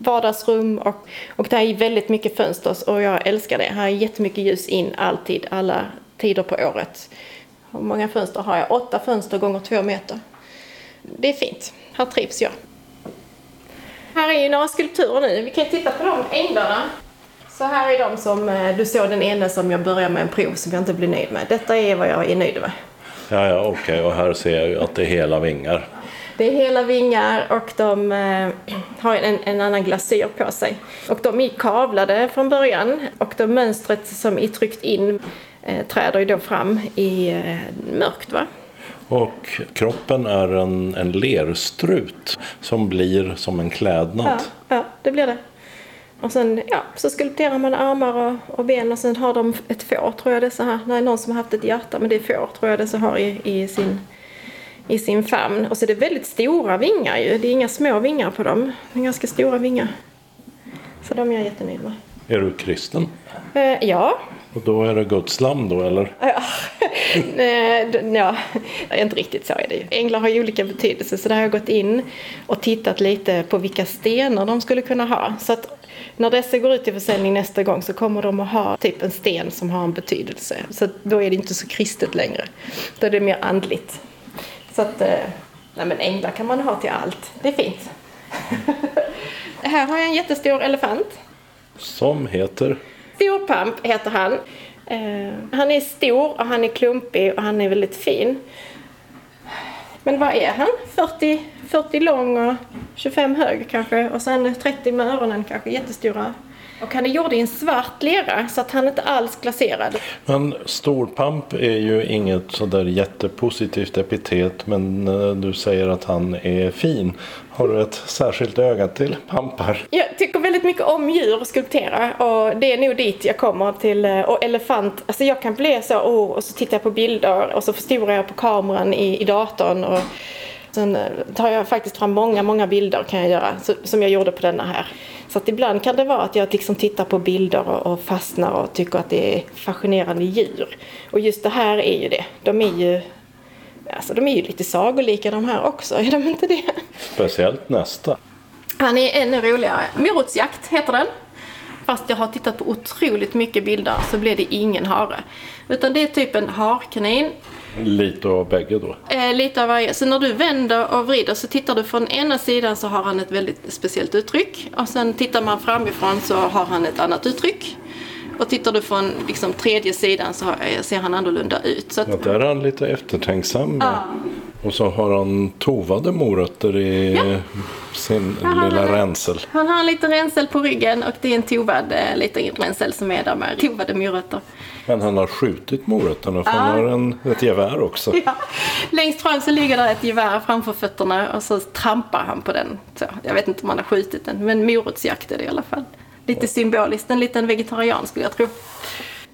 vardagsrum och, och det är väldigt mycket fönster och jag älskar det. Här är jättemycket ljus in alltid, alla tider på året. Hur många fönster har jag? Åtta fönster gånger två meter. Det är fint. Här trivs jag. Här är ju några skulpturer nu. Vi kan titta på de änglarna. Så här är de som, eh, du såg den ena som jag började med en prov som jag inte blev nöjd med. Detta är vad jag är nöjd med. Ja, ja okej. Okay. Och här ser jag ju att det är hela vingar. Det är hela vingar och de eh, har en, en, annan glasyr på sig. Och de är kavlade från början och det mönstret som är tryckt in eh, träder ju då fram i eh, mörkt. Va? Och kroppen är en, en lerstrut som blir som en klädnad. Ja, ja det blir det. Och sen ja, så skulpterar man armar och, och ben och sen har de ett får tror jag så här. Är någon som har haft ett hjärta men det är får tror jag det så har i, i sin i sin famn. Och så är det väldigt stora vingar ju. Det är inga små vingar på dem. Det är ganska stora vingar. Så de är jag jättenöjd med. Är du kristen? Eh, ja. Och då är det Guds lamm då eller? (laughs) ja, inte riktigt så är det ju. Änglar har ju olika betydelser så där har jag gått in och tittat lite på vilka stenar de skulle kunna ha. Så att när dessa går ut till försäljning nästa gång så kommer de att ha typ en sten som har en betydelse. Så då är det inte så kristet längre. Då är det mer andligt. Så att, eh, nej men änglar kan man ha till allt. Det är fint. (laughs) här har jag en jättestor elefant. Som heter? Storpamp heter han. Eh, han är stor och han är klumpig och han är väldigt fin. Men vad är han? 40, 40 lång och 25 hög kanske och sen 30 med öronen kanske jättestora. Och han är gjord i en svart lera så att han inte alls glaserad. Men storpamp är ju inget sådär jättepositivt epitet men eh, du säger att han är fin. Har du ett särskilt öga till pampar? Jag tycker väldigt mycket om djur och skulptera och det är nog dit jag kommer till. Eh, och elefant, alltså jag kan bli så, oh, och så tittar jag på bilder och så förstorar jag på kameran i, i datorn. Och sen eh, tar jag faktiskt fram många, många bilder kan jag göra som jag gjorde på denna här. Så att ibland kan det vara att jag liksom tittar på bilder och, fastnar och tycker att det är fascinerande djur. Och just det här är ju det. De är ju Alltså de är ju lite sagolika de här också, är de inte det? Speciellt nästa. Han är ännu roligare. Morotsjakt heter den. Fast jag har tittat på otroligt mycket bilder så blir det ingen hare. Utan det är typ en harkanin. Lite av bägge då? Eh, lite av varje. Så när du vänder och vrider så tittar du från ena sidan så har han ett väldigt speciellt uttryck. Och sen tittar man framifrån så har han ett annat uttryck. Och tittar du från liksom, tredje sidan så ser han annorlunda ut. Så att... ja, där är han lite eftertänksam. Ja. Och så har han tovade morötter i ja. sin han lilla ränsel. Han har en liten ränsel på ryggen och det är en tovad eh, liten ränsel som är där med tovade morötter. Men han har skjutit morötterna för ja. han har en, ett gevär också. Ja. Längst fram så ligger det ett gevär framför fötterna och så trampar han på den. Så, jag vet inte om han har skjutit den men morotsjakt är det i alla fall lite symboliskt, en liten vegetarian skulle jag tro.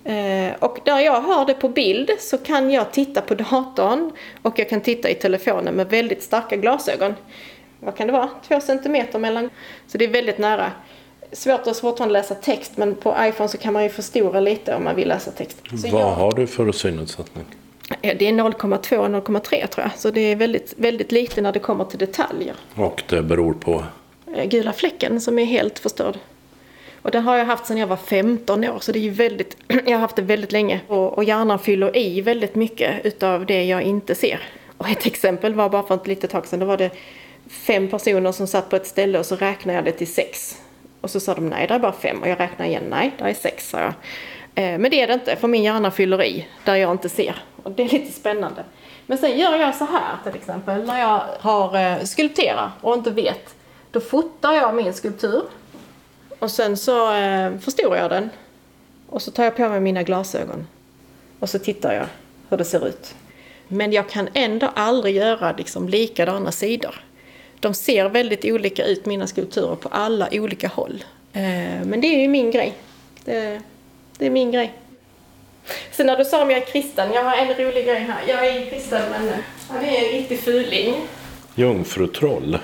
Eh, och när jag har det på bild så kan jag titta på (laughs) datorn och jag kan titta i telefonen med väldigt starka glasögon. Vad kan det vara? Två centimeter mellan. Så det är väldigt nära. Svårt att fortfarande läsa text men på iPhone så kan man ju förstora lite om man vill läsa text. Så Vad jag... har du för synnedsättning? Det är 0,2-0,3 tror jag. Så det är väldigt, väldigt lite när det kommer till detaljer. Och det beror på? Eh, gula fläcken som är helt förstörd. Och den har jag haft sedan jag var 15 år så det är ju väldigt, (clears throat) jag har haft det väldigt länge. Och, och hjärnan fyller i väldigt mycket utav det jag inte ser. Och ett (laughs) exempel var bara för ett litet tag sedan, då var det fem personer som satt på ett ställe och så räknade jag det till sex. Och så sa de nej, det är bara fem. Och jag räknade igen, nej, det är sex, sa jag. Eh, men det är det inte, för min hjärna fyller i där jag inte ser. Och det är lite spännande. Men sen gör jag så här till exempel, när jag har eh, skulpterat och inte vet. Då fotar jag min skulptur. Och sen så eh, förstorar jag den. Och så tar jag på mig mina glasögon. Och så tittar jag hur det ser ut. Men jag kan ändå aldrig göra liksom likadana sidor. De ser väldigt olika ut, mina skulpturer, på alla olika håll. Eh, men det är ju min grej. Det, det är min grej. Sen när du sa om jag är kristen, jag har en rolig grej här. Jag är kristen men han är en riktig fuling. Jungfrutroll?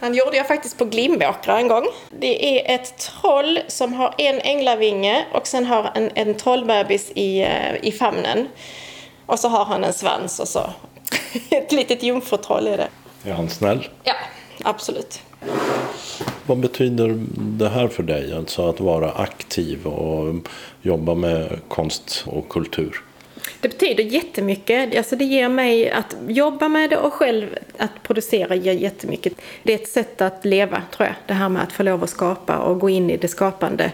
Han gjorde jag faktiskt på Glimåkra en gång. Det är ett troll som har en änglavinge och sen har en, en trollbebis i, eh, i famnen. Och så har han en svans och så. (laughs) Ett litet jungfrutroll är det. Är han snäll? Ja, absolut. Vad betyder det här för dig, alltså att vara aktiv och jobba med konst och kultur? Det betyder jättemycket. Alltså det ger mig att jobba med det och själv att producera ger jättemycket. Det är ett sätt att leva, tror jag. Det här med att få lov att skapa och gå in i det skapande.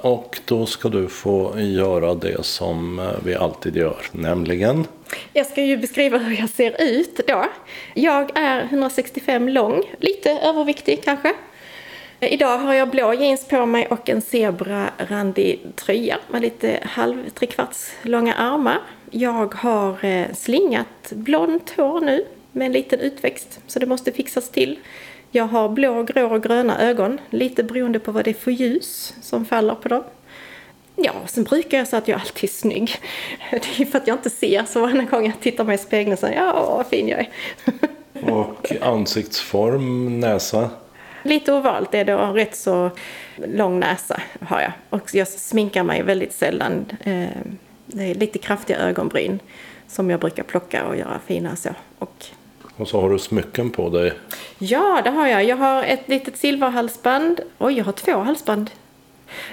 Och då ska du få göra det som vi alltid gör, nämligen? Jag ska ju beskriva hur jag ser ut då. Jag är 165 lång, lite överviktig kanske. Eh, idag har jag blå jeans på mig och en zebrarandig tröja med lite halv trekvarts långa armar. Jag har eh, slingat blont hår nu med en liten utväxt så det måste fixas till. Jag har blå, grå och gröna ögon, lite beroende på vad det är för ljus som faller på dem. Ja, sen brukar jag säga att jag alltid är snygg. (laughs) Det är för att jag inte ser, så varje gång jag tittar mig i spegeln så ja, vad fin jag är. (laughs) Och ansiktsform, näsa? Lite ovalt är det och rätt så lång näsa har jag. Och jag sminkar mig väldigt sällan. Eh, det är lite kraftiga ögonbryn som jag brukar plocka och göra fina så. Och, och så har du smycken på dig? Ja, det har jag. Jag har ett litet silverhalsband. Oj, jag har två halsband.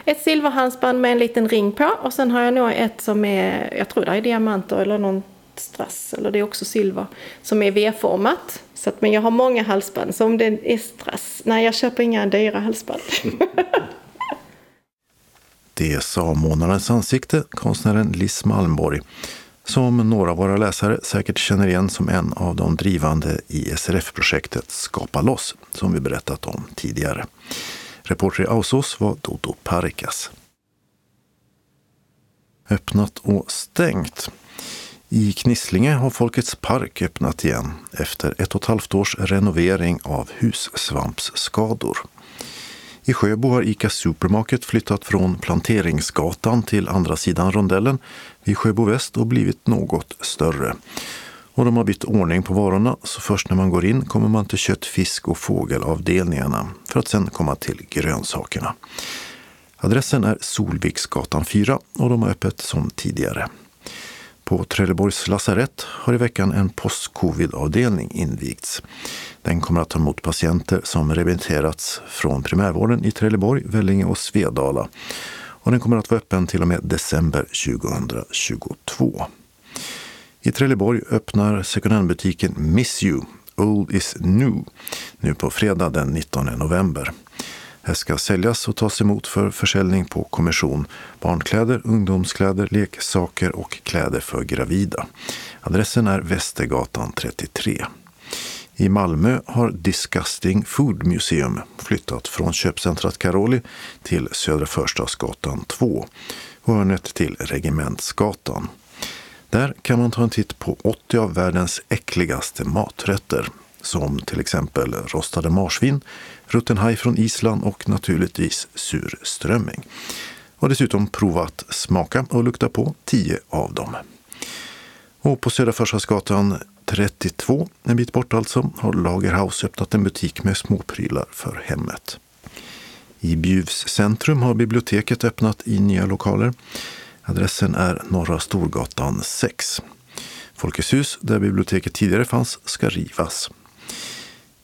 Ett silverhalsband med en liten ring på och sen har jag nog ett som är, jag tror det är diamanter eller någon strass, eller det är också silver, som är V-format. Så att, men jag har många halsband, så om det är strass, nej jag köper inga dyra halsband. (laughs) det sa Månadens ansikte, konstnären Liss Malmborg, som några av våra läsare säkert känner igen som en av de drivande i SRF-projektet Skapa loss, som vi berättat om tidigare. Reporter i Ausås var Dodo Parikas. Öppnat och stängt. I Knislinge har Folkets park öppnat igen efter ett och ett halvt års renovering av hussvampsskador. I Sjöbo har ICA Supermarket flyttat från Planteringsgatan till andra sidan rondellen vid Sjöbo Väst och blivit något större. Och de har bytt ordning på varorna, så först när man går in kommer man till kött, fisk och fågelavdelningarna för att sen komma till grönsakerna. Adressen är Solviksgatan 4 och de har öppet som tidigare. På Trelleborgs lasarett har i veckan en post-covid-avdelning invigts. Den kommer att ta emot patienter som remitterats från primärvården i Trelleborg, Vellinge och Svedala. Och den kommer att vara öppen till och med december 2022. I Trelleborg öppnar second hand-butiken Miss You, Old is New, nu på fredag den 19 november. Här ska säljas och tas emot för försäljning på kommission barnkläder, ungdomskläder, leksaker och kläder för gravida. Adressen är Västergatan 33. I Malmö har Disgusting Food Museum flyttat från köpcentrat Caroli till Södra Förstadsgatan 2 och hörnet till Regementsgatan. Där kan man ta en titt på 80 av världens äckligaste maträtter som till exempel rostade marsvin, rutten haj från Island och naturligtvis surströmming. Och dessutom prova att smaka och lukta på 10 av dem. Och på Södra Förstadsgatan 32, en bit bort alltså, har Lagerhaus öppnat en butik med småprylar för hemmet. I Bjuvs centrum har biblioteket öppnat i nya lokaler. Adressen är Norra Storgatan 6. Folkets hus, där biblioteket tidigare fanns, ska rivas.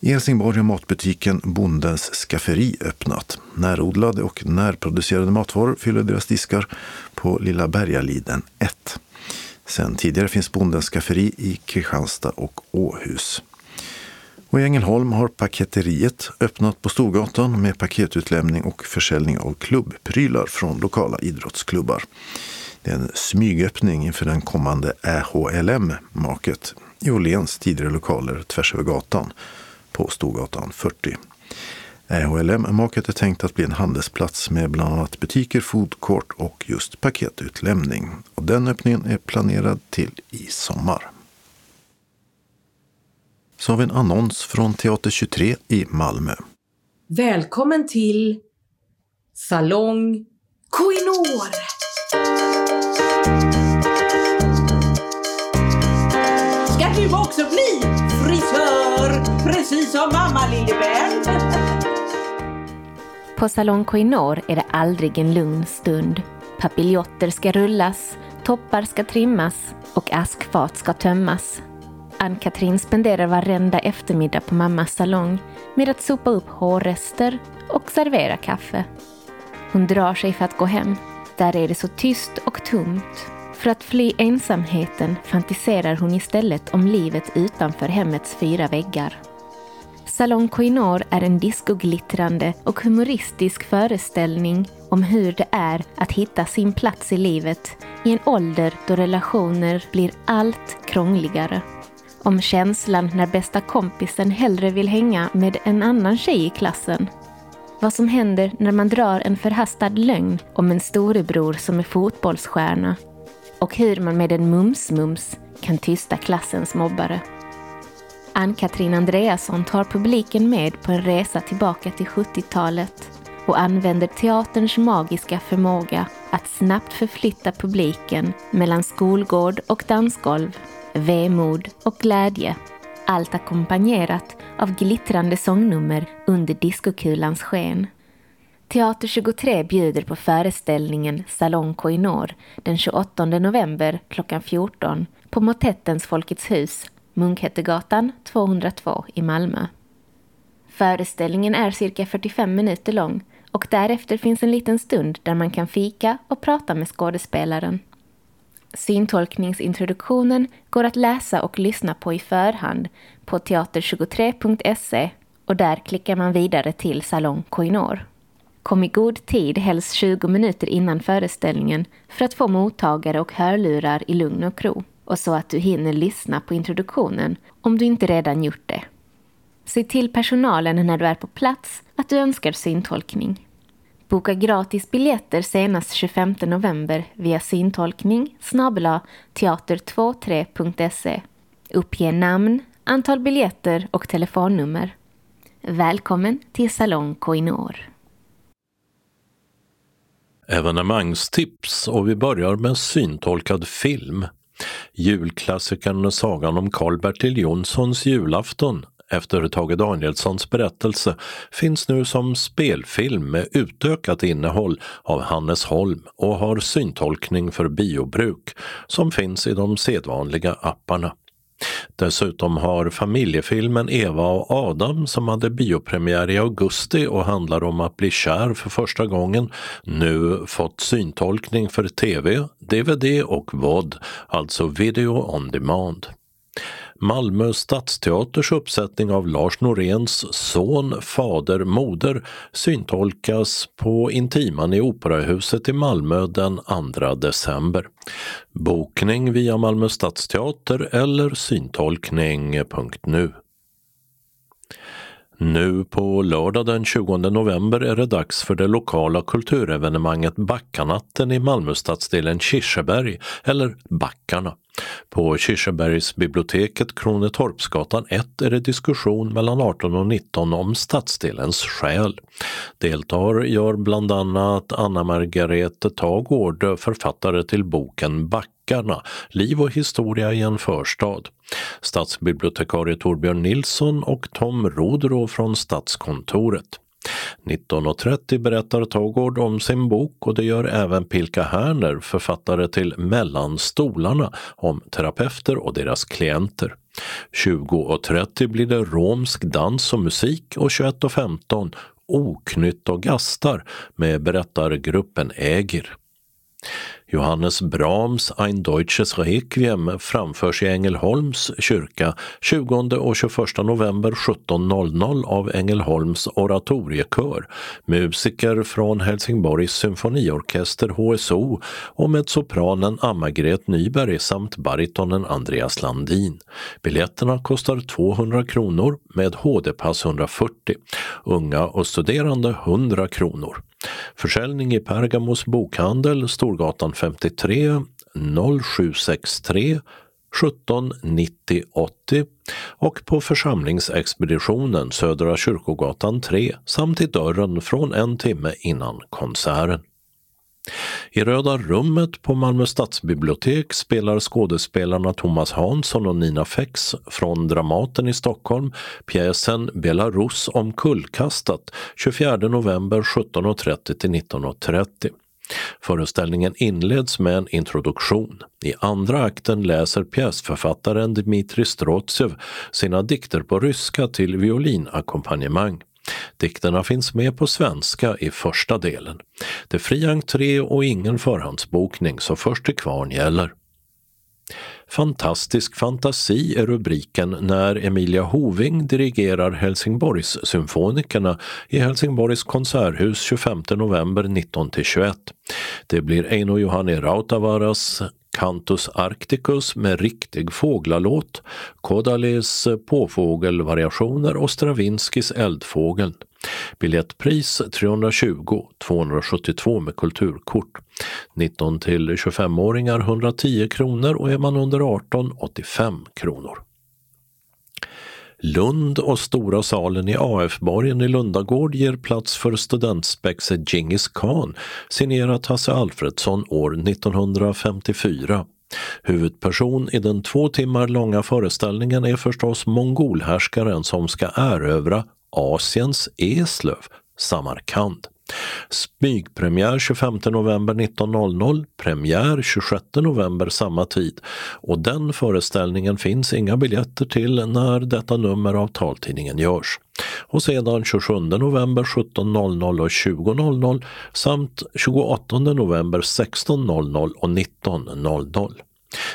I Helsingborg har matbutiken Bondens skafferi öppnat. Närodlade och närproducerade matvaror fyller deras diskar på Lilla Bergaliden 1. Sen tidigare finns Bondens skafferi i Kristianstad och Åhus. Och I Ängelholm har Paketeriet öppnat på Storgatan med paketutlämning och försäljning av klubbprylar från lokala idrottsklubbar. Det är en smygöppning inför den kommande ÄHLM-maket i Åhléns tidigare lokaler tvärs över gatan på Storgatan 40. Eh, HLM-maket är tänkt att bli en handelsplats med bland annat butiker, foodcourt och just paketutlämning. Och den öppningen är planerad till i sommar. Så har vi en annons från Teater 23 i Malmö. Välkommen till Salong Koinor! Ska du också bli frisör som mamma Lillebell? På Salong Koinor är det aldrig en lugn stund. Papiljotter ska rullas, toppar ska trimmas och askfat ska tömmas. Ann-Katrin spenderar varenda eftermiddag på mammas salong med att sopa upp hårrester och servera kaffe. Hon drar sig för att gå hem. Där är det så tyst och tomt. För att fly ensamheten fantiserar hon istället om livet utanför hemmets fyra väggar. Salon Koinor är en discoglittrande och humoristisk föreställning om hur det är att hitta sin plats i livet i en ålder då relationer blir allt krångligare. Om känslan när bästa kompisen hellre vill hänga med en annan tjej i klassen. Vad som händer när man drar en förhastad lögn om en storebror som är fotbollsstjärna. Och hur man med en mums-mums kan tysta klassens mobbare. Ann-Katrin Andreasson tar publiken med på en resa tillbaka till 70-talet och använder teaterns magiska förmåga att snabbt förflytta publiken mellan skolgård och dansgolv, vemod och glädje. Allt ackompanjerat av glittrande sångnummer under diskokulans sken. Teater 23 bjuder på föreställningen Salong Koinor den 28 november klockan 14 på Motettens Folkets hus Munkhättegatan 202 i Malmö. Föreställningen är cirka 45 minuter lång och därefter finns en liten stund där man kan fika och prata med skådespelaren. Syntolkningsintroduktionen går att läsa och lyssna på i förhand på teater23.se och där klickar man vidare till Salong Koinor. Kom i god tid, helst 20 minuter innan föreställningen, för att få mottagare och hörlurar i lugn och ro och så att du hinner lyssna på introduktionen om du inte redan gjort det. Se till personalen när du är på plats att du önskar syntolkning. Boka gratis biljetter senast 25 november via syntolkning teater23.se. Uppge namn, antal biljetter och telefonnummer. Välkommen till Salong Koinor. Evenemangstips och vi börjar med syntolkad film. Julklassikern Sagan om Karl-Bertil Jonssons julafton efter Tage Danielssons berättelse finns nu som spelfilm med utökat innehåll av Hannes Holm och har syntolkning för biobruk som finns i de sedvanliga apparna. Dessutom har familjefilmen Eva och Adam som hade biopremiär i augusti och handlar om att bli kär för första gången nu fått syntolkning för tv, dvd och VOD, alltså video on demand. Malmö stadsteaters uppsättning av Lars Noréns Son, fader, moder syntolkas på Intiman i Operahuset i Malmö den 2 december. Bokning via Malmö stadsteater eller syntolkning.nu. Nu på lördag den 20 november är det dags för det lokala kulturevenemanget Backanatten i Malmöstadsdelen Kirseberg, eller Backarna. På Kirsebergsbiblioteket Kronetorpsgatan 1 är det diskussion mellan 18 och 19 om stadsdelens själ. Deltar gör bland annat Anna Margarete Tagård, författare till boken Backarna, liv och historia i en förstad. Stadsbibliotekarie Torbjörn Nilsson och Tom Rodro från Stadskontoret. 19.30 berättar Tågård om sin bok och det gör även Pilka Herner, författare till Mellan stolarna, om terapeuter och deras klienter. 20.30 blir det romsk dans och musik och 21.15 Oknytt och gastar med berättargruppen Äger. Johannes Brahms Ein deutsches Requiem framförs i Ängelholms kyrka 20 och 21 november 17.00 av Ängelholms oratoriekör, musiker från Helsingborgs symfoniorkester HSO och med sopranen Anna-Gret Nyberg samt baritonen Andreas Landin. Biljetterna kostar 200 kronor med HD-pass 140, unga och studerande 100 kronor. Försäljning i Pergamos bokhandel, Storgatan 53 0763 17 90 80 och på församlingsexpeditionen Södra kyrkogatan 3 samt i dörren från en timme innan konserten. I Röda rummet på Malmö stadsbibliotek spelar skådespelarna Thomas Hansson och Nina Fex från Dramaten i Stockholm pjäsen Belarus omkullkastat 24 november 17.30 till 19.30. Föreställningen inleds med en introduktion. I andra akten läser pjäsförfattaren Dmitrij Strotsev sina dikter på ryska till violinackompanjemang. Dikterna finns med på svenska i första delen. Det är fri entré och ingen förhandsbokning, så först till kvarn gäller. Fantastisk fantasi är rubriken när Emilia Hoving dirigerar Helsingborgs symfonikerna i Helsingborgs konserthus 25 november 19-21. Det blir Eino Johanni Rautavaras Cantus Arcticus med riktig fåglalåt, Kodalis påfågelvariationer och Stravinskys Eldfågeln. Biljettpris 320, 272 med kulturkort. 19 till 25-åringar 110 kronor och är man under 18 85 kronor. Lund och Stora salen i AF-borgen i Lundagård ger plats för studentspexet Djingis khan signerat Hasse Alfredsson år 1954. Huvudperson i den två timmar långa föreställningen är förstås mongolhärskaren som ska erövra Asiens Eslöv, Samarkand. Smygpremiär 25 november 19.00, premiär 26 november samma tid och den föreställningen finns inga biljetter till när detta nummer av taltidningen görs. Och sedan 27 november 17.00 och 20.00 samt 28 november 16.00 och 19.00.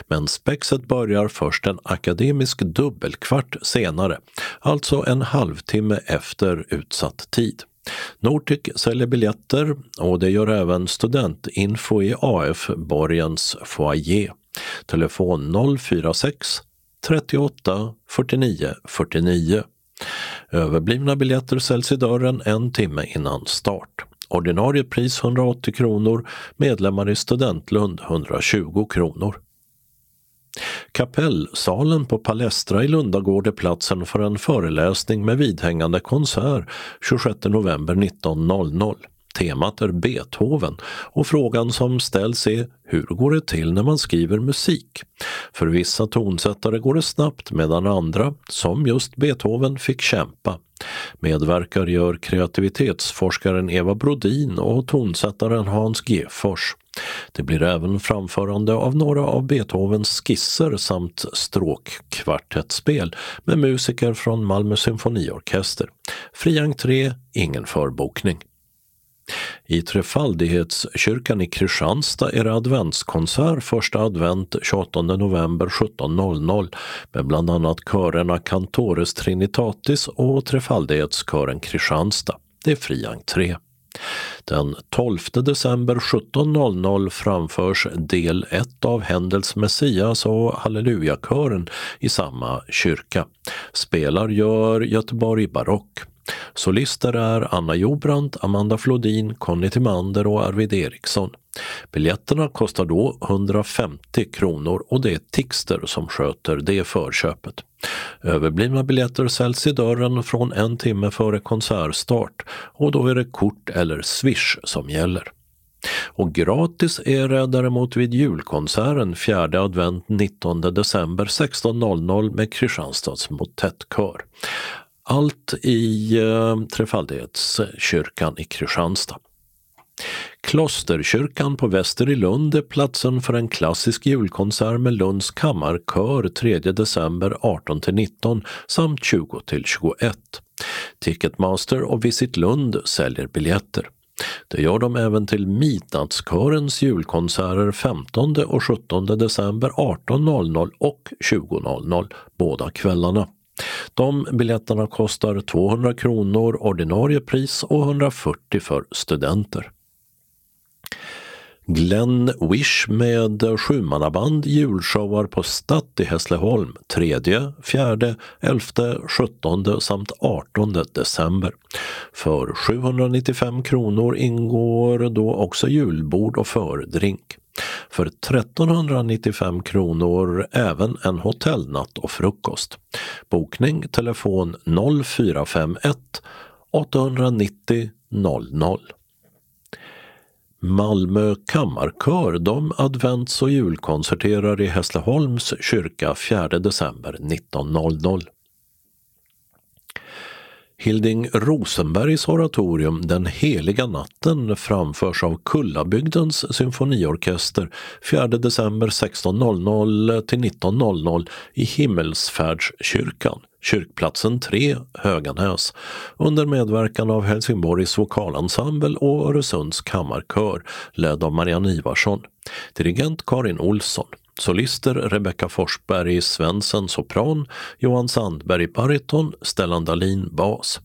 Men spexet börjar först en akademisk dubbelkvart senare, alltså en halvtimme efter utsatt tid. Nordic säljer biljetter och det gör även Studentinfo i AF Borgens foyer. Telefon 046 38 49 49. Överblivna biljetter säljs i dörren en timme innan start. Ordinarie pris 180 kronor, medlemmar i Studentlund 120 kronor. Kapellsalen på Palestra i Lundagård är platsen för en föreläsning med vidhängande konsert 26 november 19.00. Temat är Beethoven och frågan som ställs är hur går det till när man skriver musik? För vissa tonsättare går det snabbt medan andra, som just Beethoven, fick kämpa. Medverkar gör kreativitetsforskaren Eva Brodin och tonsättaren Hans Gefors Det blir även framförande av några av Beethovens skisser samt stråkkvartettspel med musiker från Malmö symfoniorkester. Fri entré, ingen förbokning. I Trefaldighetskyrkan i Kristianstad är det adventskonsert första advent 28 november 17.00 med bland annat körerna Cantores Trinitatis och Trefaldighetskören Kristianstad. Det är fri entré. Den 12 december 17.00 framförs del 1 av Händels Messias och Hallelujakören i samma kyrka. Spelar gör Göteborg Barock. Solister är Anna Jobrant, Amanda Flodin, Conny Timander och Arvid Eriksson. Biljetterna kostar då 150 kronor och det är Tixter som sköter det förköpet. Överblivna biljetter säljs i dörren från en timme före konsertstart och då är det kort eller swish som gäller. Och gratis är det däremot vid julkonserten 4 advent 19 december 16.00 med Kristianstads motettkör. Allt i eh, Trefaldighetskyrkan i Kristianstad. Klosterkyrkan på Väster i Lund är platsen för en klassisk julkonsert med Lunds kammarkör 3 december 18-19 samt 20-21. Ticketmaster och Visit Lund säljer biljetter. Det gör de även till Midnattskörens julkonserter 15 och 17 december 18.00 och 20.00 båda kvällarna. De biljetterna kostar 200 kronor ordinarie pris och 140 för studenter. Glenn Wish med sjumannaband julshowar på Statt i Hässleholm 3, 4, 11, 17 samt 18 december. För 795 kronor ingår då också julbord och fördrink. För 1395 kronor även en hotellnatt och frukost. Bokning telefon 0451 890 00. Malmö kammarkör de advents och julkonserterar i Hässleholms kyrka 4 december 19.00. Hilding Rosenbergs oratorium Den heliga natten framförs av Kullabygdens symfoniorkester 4 december 16.00 till 19.00 i Himmelsfärdskyrkan, kyrkplatsen 3, Höganäs, under medverkan av Helsingborgs vokalensemble och Öresunds kammarkör ledd av Marianne Ivarsson, dirigent Karin Olsson. Solister Rebecka Forsberg Svensson sopran, Johan Sandberg bariton, Stellan Dahlin bas.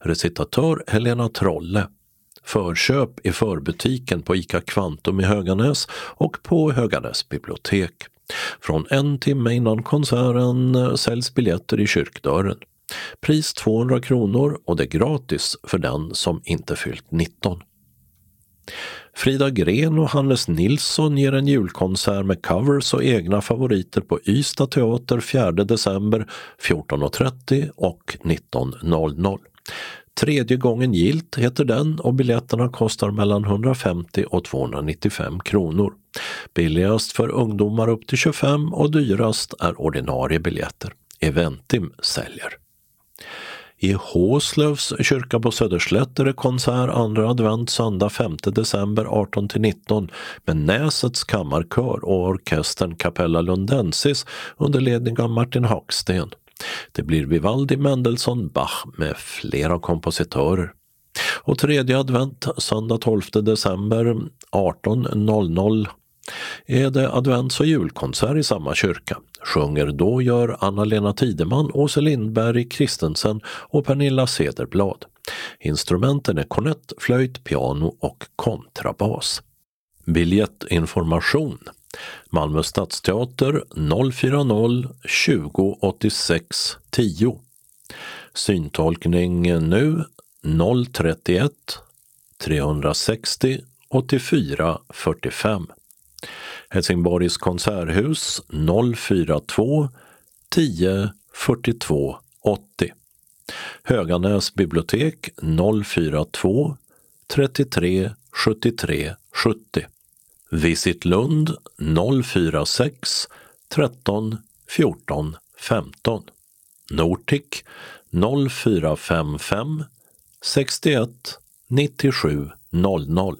Recitatör Helena Trolle. Förköp i förbutiken på ICA Kvantum i Höganäs och på Höganäs bibliotek. Från en timme innan konserten säljs biljetter i kyrkdörren. Pris 200 kronor och det är gratis för den som inte fyllt 19. Frida Gren och Hannes Nilsson ger en julkonsert med covers och egna favoriter på Ystad teater 4 december 14.30 och 19.00. Tredje gången gilt heter den och biljetterna kostar mellan 150 och 295 kronor. Billigast för ungdomar upp till 25 och dyrast är ordinarie biljetter. Eventim säljer. I Håslövs kyrka på Söderslätt är det konsert andra advent söndag 5 december 18-19 med Näsets kammarkör och orkestern Capella Lundensis under ledning av Martin Haksten. Det blir Vivaldi, Mendelssohn, Bach med flera kompositörer. Och tredje advent söndag 12 december 18.00 är det advents och julkonsert i samma kyrka. Sjunger då gör Anna-Lena Tideman, Åse Lindberg Kristensen och Pernilla Cederblad. Instrumenten är kornett, flöjt, piano och kontrabas. Biljettinformation Malmö Stadsteater 040 20 86 10 Syntolkning nu 031 360 84 45 Helsingborgs konserthus 042 10 42 80. Höganäs bibliotek 042 33 73 70. Visit Lund 046 13 14 15. Nortic 0455 61 97 00.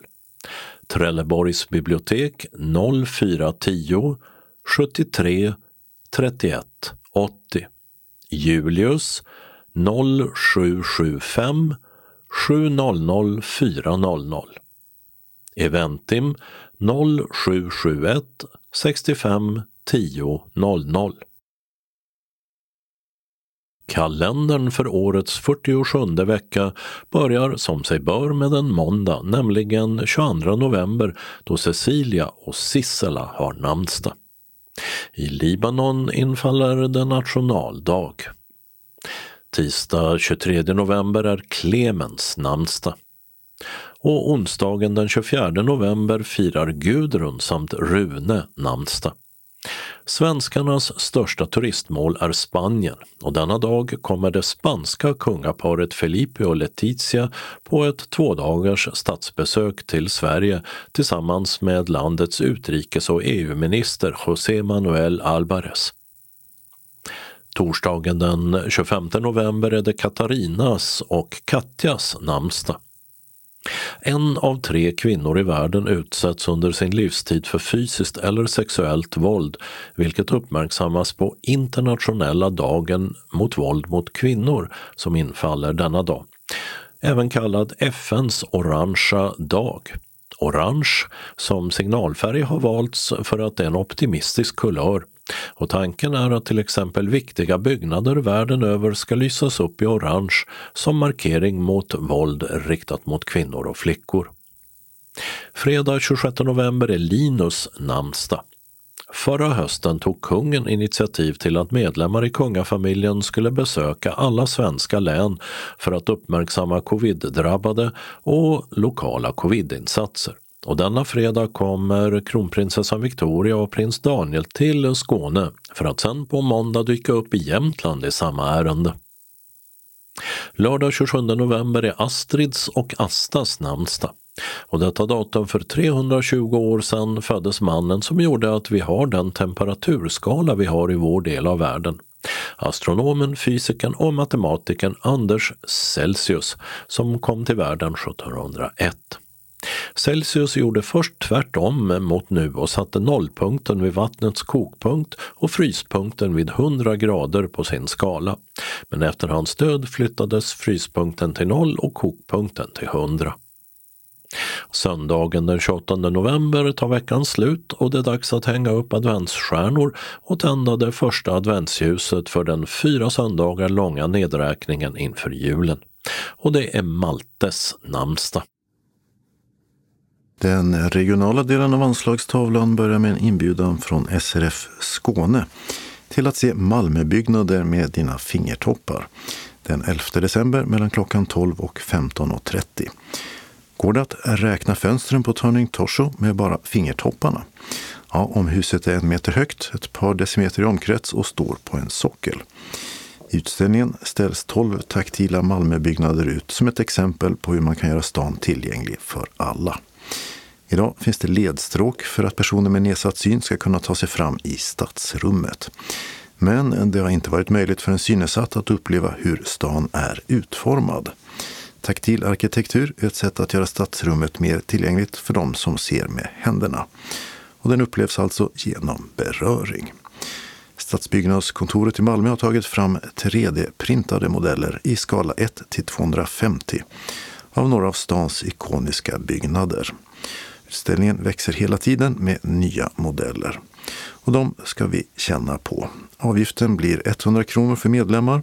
Trelleborgs bibliotek 0410 73 31 80. Julius 0775 700 400. Eventim 0771 65 10 00. Kalendern för årets 47 vecka börjar som sig bör med en måndag, nämligen 22 november då Cecilia och Sissela har namnsdag. I Libanon infaller det nationaldag. Tisdag 23 november är Clemens namnsdag. Och onsdagen den 24 november firar Gudrun samt Rune namnsdag. Svenskarnas största turistmål är Spanien och denna dag kommer det spanska kungaparet Felipe och Letizia på ett tvådagars statsbesök till Sverige tillsammans med landets utrikes och EU-minister José Manuel Alvarez. Torsdagen den 25 november är det Katarinas och Katjas namnsdag. En av tre kvinnor i världen utsätts under sin livstid för fysiskt eller sexuellt våld, vilket uppmärksammas på internationella dagen mot våld mot kvinnor som infaller denna dag. Även kallad FNs orangea dag. Orange som signalfärg har valts för att det är en optimistisk kulör och tanken är att till exempel viktiga byggnader världen över ska lysas upp i orange som markering mot våld riktat mot kvinnor och flickor. Fredag 26 november är Linus namnsdag. Förra hösten tog kungen initiativ till att medlemmar i kungafamiljen skulle besöka alla svenska län för att uppmärksamma covid-drabbade och lokala covidinsatser. Och denna fredag kommer kronprinsessan Victoria och prins Daniel till Skåne för att sen på måndag dyka upp i Jämtland i samma ärende. Lördag 27 november är Astrids och Astas namnsdag. Och detta datum för 320 år sedan föddes mannen som gjorde att vi har den temperaturskala vi har i vår del av världen. Astronomen, fysikern och matematikern Anders Celsius som kom till världen 1701. Celsius gjorde först tvärtom mot nu och satte nollpunkten vid vattnets kokpunkt och fryspunkten vid 100 grader på sin skala. Men efter hans död flyttades fryspunkten till noll och kokpunkten till 100. Söndagen den 28 november tar veckan slut och det är dags att hänga upp adventsstjärnor och tända det första adventsljuset för den fyra söndagar långa nedräkningen inför julen. Och det är Maltes namnsdag. Den regionala delen av anslagstavlan börjar med en inbjudan från SRF Skåne till att se Malmöbyggnader med dina fingertoppar den 11 december mellan klockan 12 och 15.30. Går det att räkna fönstren på Turning Torso med bara fingertopparna? Ja, om huset är en meter högt, ett par decimeter i omkrets och står på en sockel. I utställningen ställs 12 taktila Malmöbyggnader ut som ett exempel på hur man kan göra stan tillgänglig för alla. Idag finns det ledstråk för att personer med nedsatt syn ska kunna ta sig fram i stadsrummet. Men det har inte varit möjligt för en synnedsatt att uppleva hur stan är utformad. Taktil arkitektur är ett sätt att göra stadsrummet mer tillgängligt för de som ser med händerna. Och den upplevs alltså genom beröring. Stadsbyggnadskontoret i Malmö har tagit fram 3D-printade modeller i skala 1 till 250 av några av stans ikoniska byggnader. Utställningen växer hela tiden med nya modeller. Och de ska vi känna på. Avgiften blir 100 kronor för medlemmar.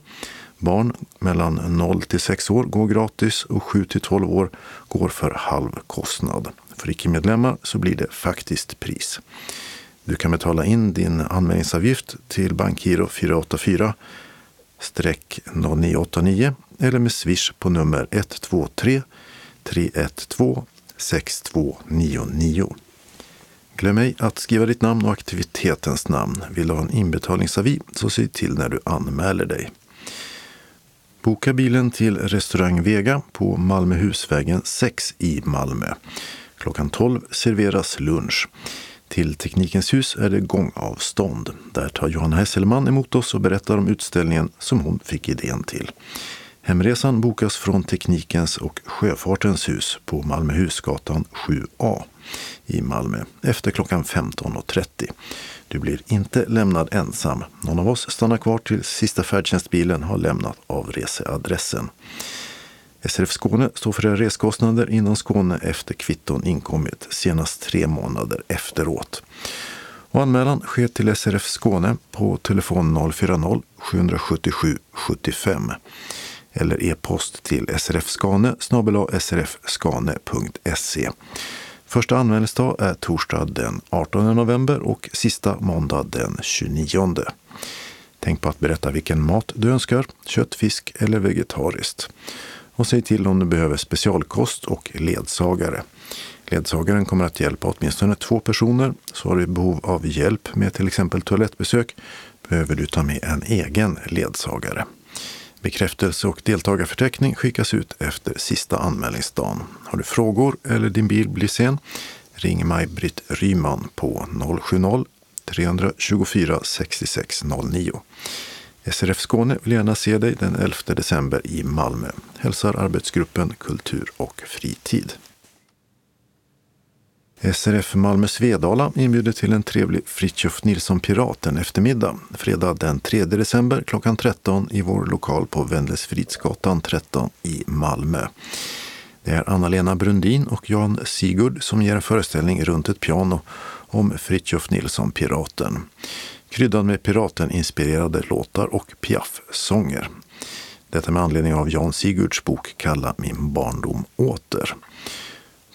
Barn mellan 0 till 6 år går gratis och 7 till 12 år går för halv kostnad. För icke-medlemmar så blir det faktiskt pris. Du kan betala in din anmälningsavgift till Bankgiro 484 0989 eller med swish på nummer 123 312 6299. Glöm ej att skriva ditt namn och aktivitetens namn. Vill du ha en inbetalningsavi så se till när du anmäler dig. Boka bilen till restaurang Vega på Malmöhusvägen 6 i Malmö. Klockan 12 serveras lunch. Till Teknikens hus är det gångavstånd. Där tar Johanna Hesselman emot oss och berättar om utställningen som hon fick idén till. Hemresan bokas från Teknikens och Sjöfartens hus på Malmöhusgatan 7A i Malmö efter klockan 15.30. Du blir inte lämnad ensam. Någon av oss stannar kvar till sista färdtjänstbilen har lämnat avreseadressen. SRF Skåne står för reskostnader inom Skåne efter kvitton inkommit senast tre månader efteråt. Och anmälan sker till SRF Skåne på telefon 040-777 75 eller e-post till srfskane srfskane.se. Första anmälningsdag är torsdag den 18 november och sista måndag den 29. Tänk på att berätta vilken mat du önskar, kött, fisk eller vegetariskt. Och säg till om du behöver specialkost och ledsagare. Ledsagaren kommer att hjälpa åtminstone två personer. Så har du behov av hjälp med till exempel toalettbesök behöver du ta med en egen ledsagare. Bekräftelse och deltagarförteckning skickas ut efter sista anmälningsdagen. Har du frågor eller din bil blir sen? Ring Maj-Britt Ryman på 070-324 6609. SRF Skåne vill gärna se dig den 11 december i Malmö. Hälsar arbetsgruppen Kultur och fritid. SRF Malmö Svedala inbjuder till en trevlig Fritjof Nilsson Piraten eftermiddag fredag den 3 december klockan 13 i vår lokal på Wendelsfridsgatan 13 i Malmö. Det är Anna-Lena Brundin och Jan Sigurd som ger en föreställning runt ett piano om Fritjof Nilsson Piraten. Kryddad med piraten-inspirerade låtar och Piaf-sånger. Detta med anledning av Jan Sigurds bok Kalla min barndom åter.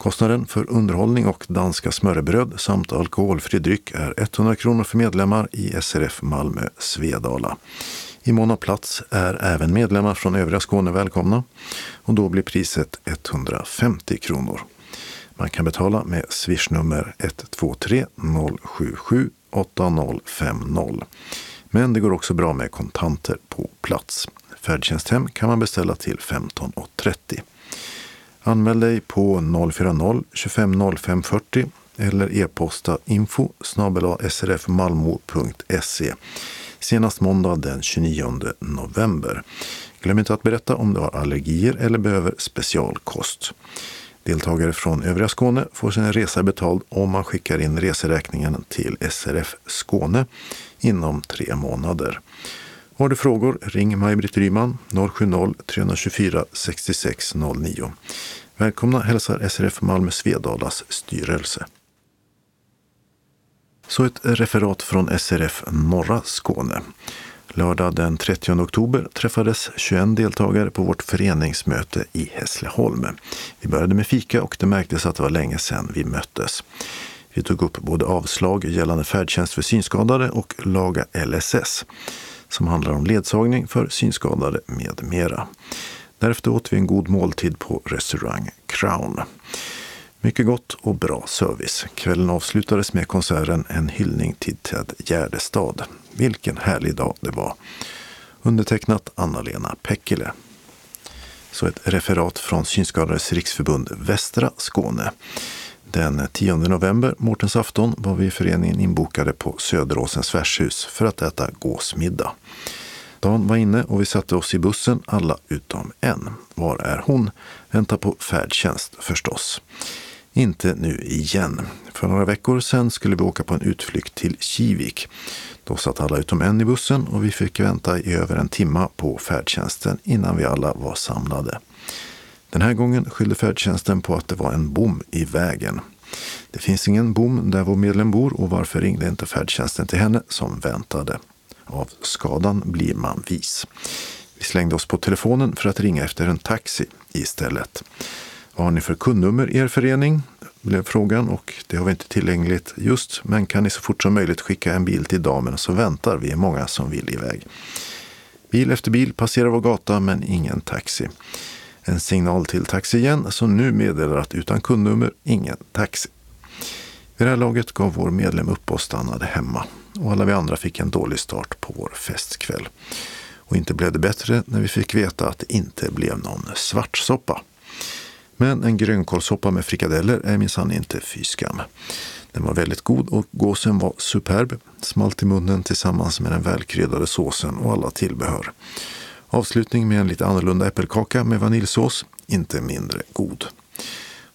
Kostnaden för underhållning och danska smörrebröd samt alkoholfri dryck är 100 kronor för medlemmar i SRF Malmö Svedala. I mån av plats är även medlemmar från övriga Skåne välkomna och då blir priset 150 kronor. Man kan betala med swishnummer 123 077 8050. Men det går också bra med kontanter på plats. Färdtjänsthem kan man beställa till 15.30. Anmäl dig på 040-25 05 40 eller e-posta info srfmalmo.se senast måndag den 29 november. Glöm inte att berätta om du har allergier eller behöver specialkost. Deltagare från övriga Skåne får sin resa betald om man skickar in reseräkningen till SRF Skåne inom tre månader. Har du frågor, ring Maj-Britt Ryman 070-324 6609. Välkomna hälsar SRF Malmö Svedalas styrelse. Så ett referat från SRF Norra Skåne. Lördag den 30 oktober träffades 21 deltagare på vårt föreningsmöte i Hässleholm. Vi började med fika och det märktes att det var länge sedan vi möttes. Vi tog upp både avslag gällande färdtjänst för synskadade och laga LSS som handlar om ledsagning för synskadade med mera. Därefter åt vi en god måltid på restaurang Crown. Mycket gott och bra service. Kvällen avslutades med konserten En hyllning till Ted Gärdestad. Vilken härlig dag det var. Undertecknat Anna-Lena Pekkele. Så ett referat från Synskadades riksförbund Västra Skåne. Den 10 november, Mårtens afton, var vi i föreningen inbokade på Söderåsens värdshus för att äta gåsmiddag. Dan var inne och vi satte oss i bussen, alla utom en. Var är hon? Väntar på färdtjänst förstås. Inte nu igen. För några veckor sedan skulle vi åka på en utflykt till Kivik. Då satt alla utom en i bussen och vi fick vänta i över en timme på färdtjänsten innan vi alla var samlade. Den här gången skyllde färdtjänsten på att det var en bom i vägen. Det finns ingen bom där vår medlem bor och varför ringde inte färdtjänsten till henne som väntade? Av skadan blir man vis. Vi slängde oss på telefonen för att ringa efter en taxi istället. Vad har ni för kundnummer i er förening? blev frågan och det har vi inte tillgängligt just, men kan ni så fort som möjligt skicka en bil till damen så väntar vi är många som vill iväg. Bil efter bil passerar vår gata men ingen taxi. En signal till taxi igen som nu meddelar att utan kundnummer ingen taxi. Vid det här laget gav vår medlem upp och stannade hemma och alla vi andra fick en dålig start på vår festkväll. Och inte blev det bättre när vi fick veta att det inte blev någon svartsoppa. Men en grönkålssoppa med frikadeller är minsann inte fy skam. Den var väldigt god och gåsen var superb, smalt i munnen tillsammans med den välkryddade såsen och alla tillbehör. Avslutning med en lite annorlunda äppelkaka med vaniljsås, inte mindre god.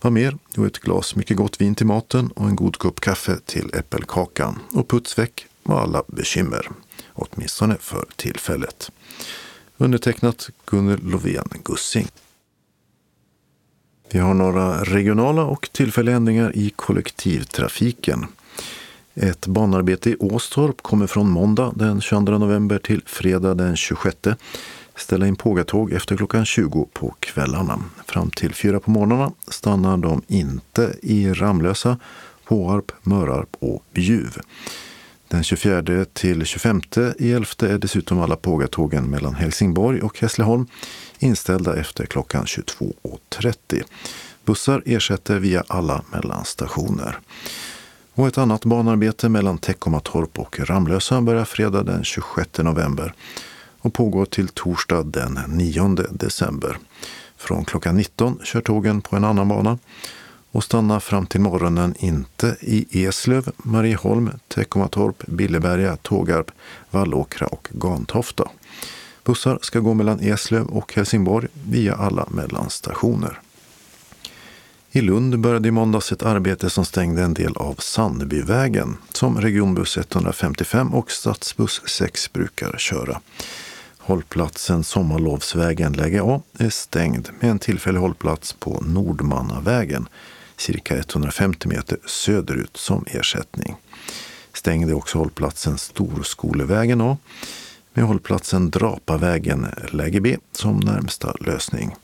Vad mer? Jo, ett glas mycket gott vin till maten och en god kopp kaffe till äppelkakan. Och puts väck var alla bekymmer, åtminstone för tillfället. Undertecknat Gunnel Lovén Gussing. Vi har några regionala och tillfälliga ändringar i kollektivtrafiken. Ett banarbete i Åstorp kommer från måndag den 22 november till fredag den 26 ställa in pågatåg efter klockan 20 på kvällarna. Fram till 4 på morgnarna stannar de inte i Ramlösa, Påarp, Mörarp och Bjuv. Den 24 till 25 i 11 är dessutom alla pågatågen mellan Helsingborg och Hässleholm inställda efter klockan 22.30. Bussar ersätter via alla mellanstationer. Och ett annat banarbete mellan Teckomatorp och Ramlösa börjar fredag den 26 november och pågår till torsdag den 9 december. Från klockan 19 kör tågen på en annan bana och stannar fram till morgonen inte i Eslöv, Marieholm, Teckomatorp, Billeberga, Tågarp, Vallåkra och Gantofta. Bussar ska gå mellan Eslöv och Helsingborg via alla mellanstationer. I Lund började i måndags ett arbete som stängde en del av Sandbyvägen som regionbuss 155 och stadsbuss 6 brukar köra. Hållplatsen Sommarlovsvägen läge A är stängd med en tillfällig hållplats på Nordmannavägen cirka 150 meter söderut som ersättning. Stängd är också hållplatsen Storskolevägen A med hållplatsen Drapavägen läge B som närmsta lösning.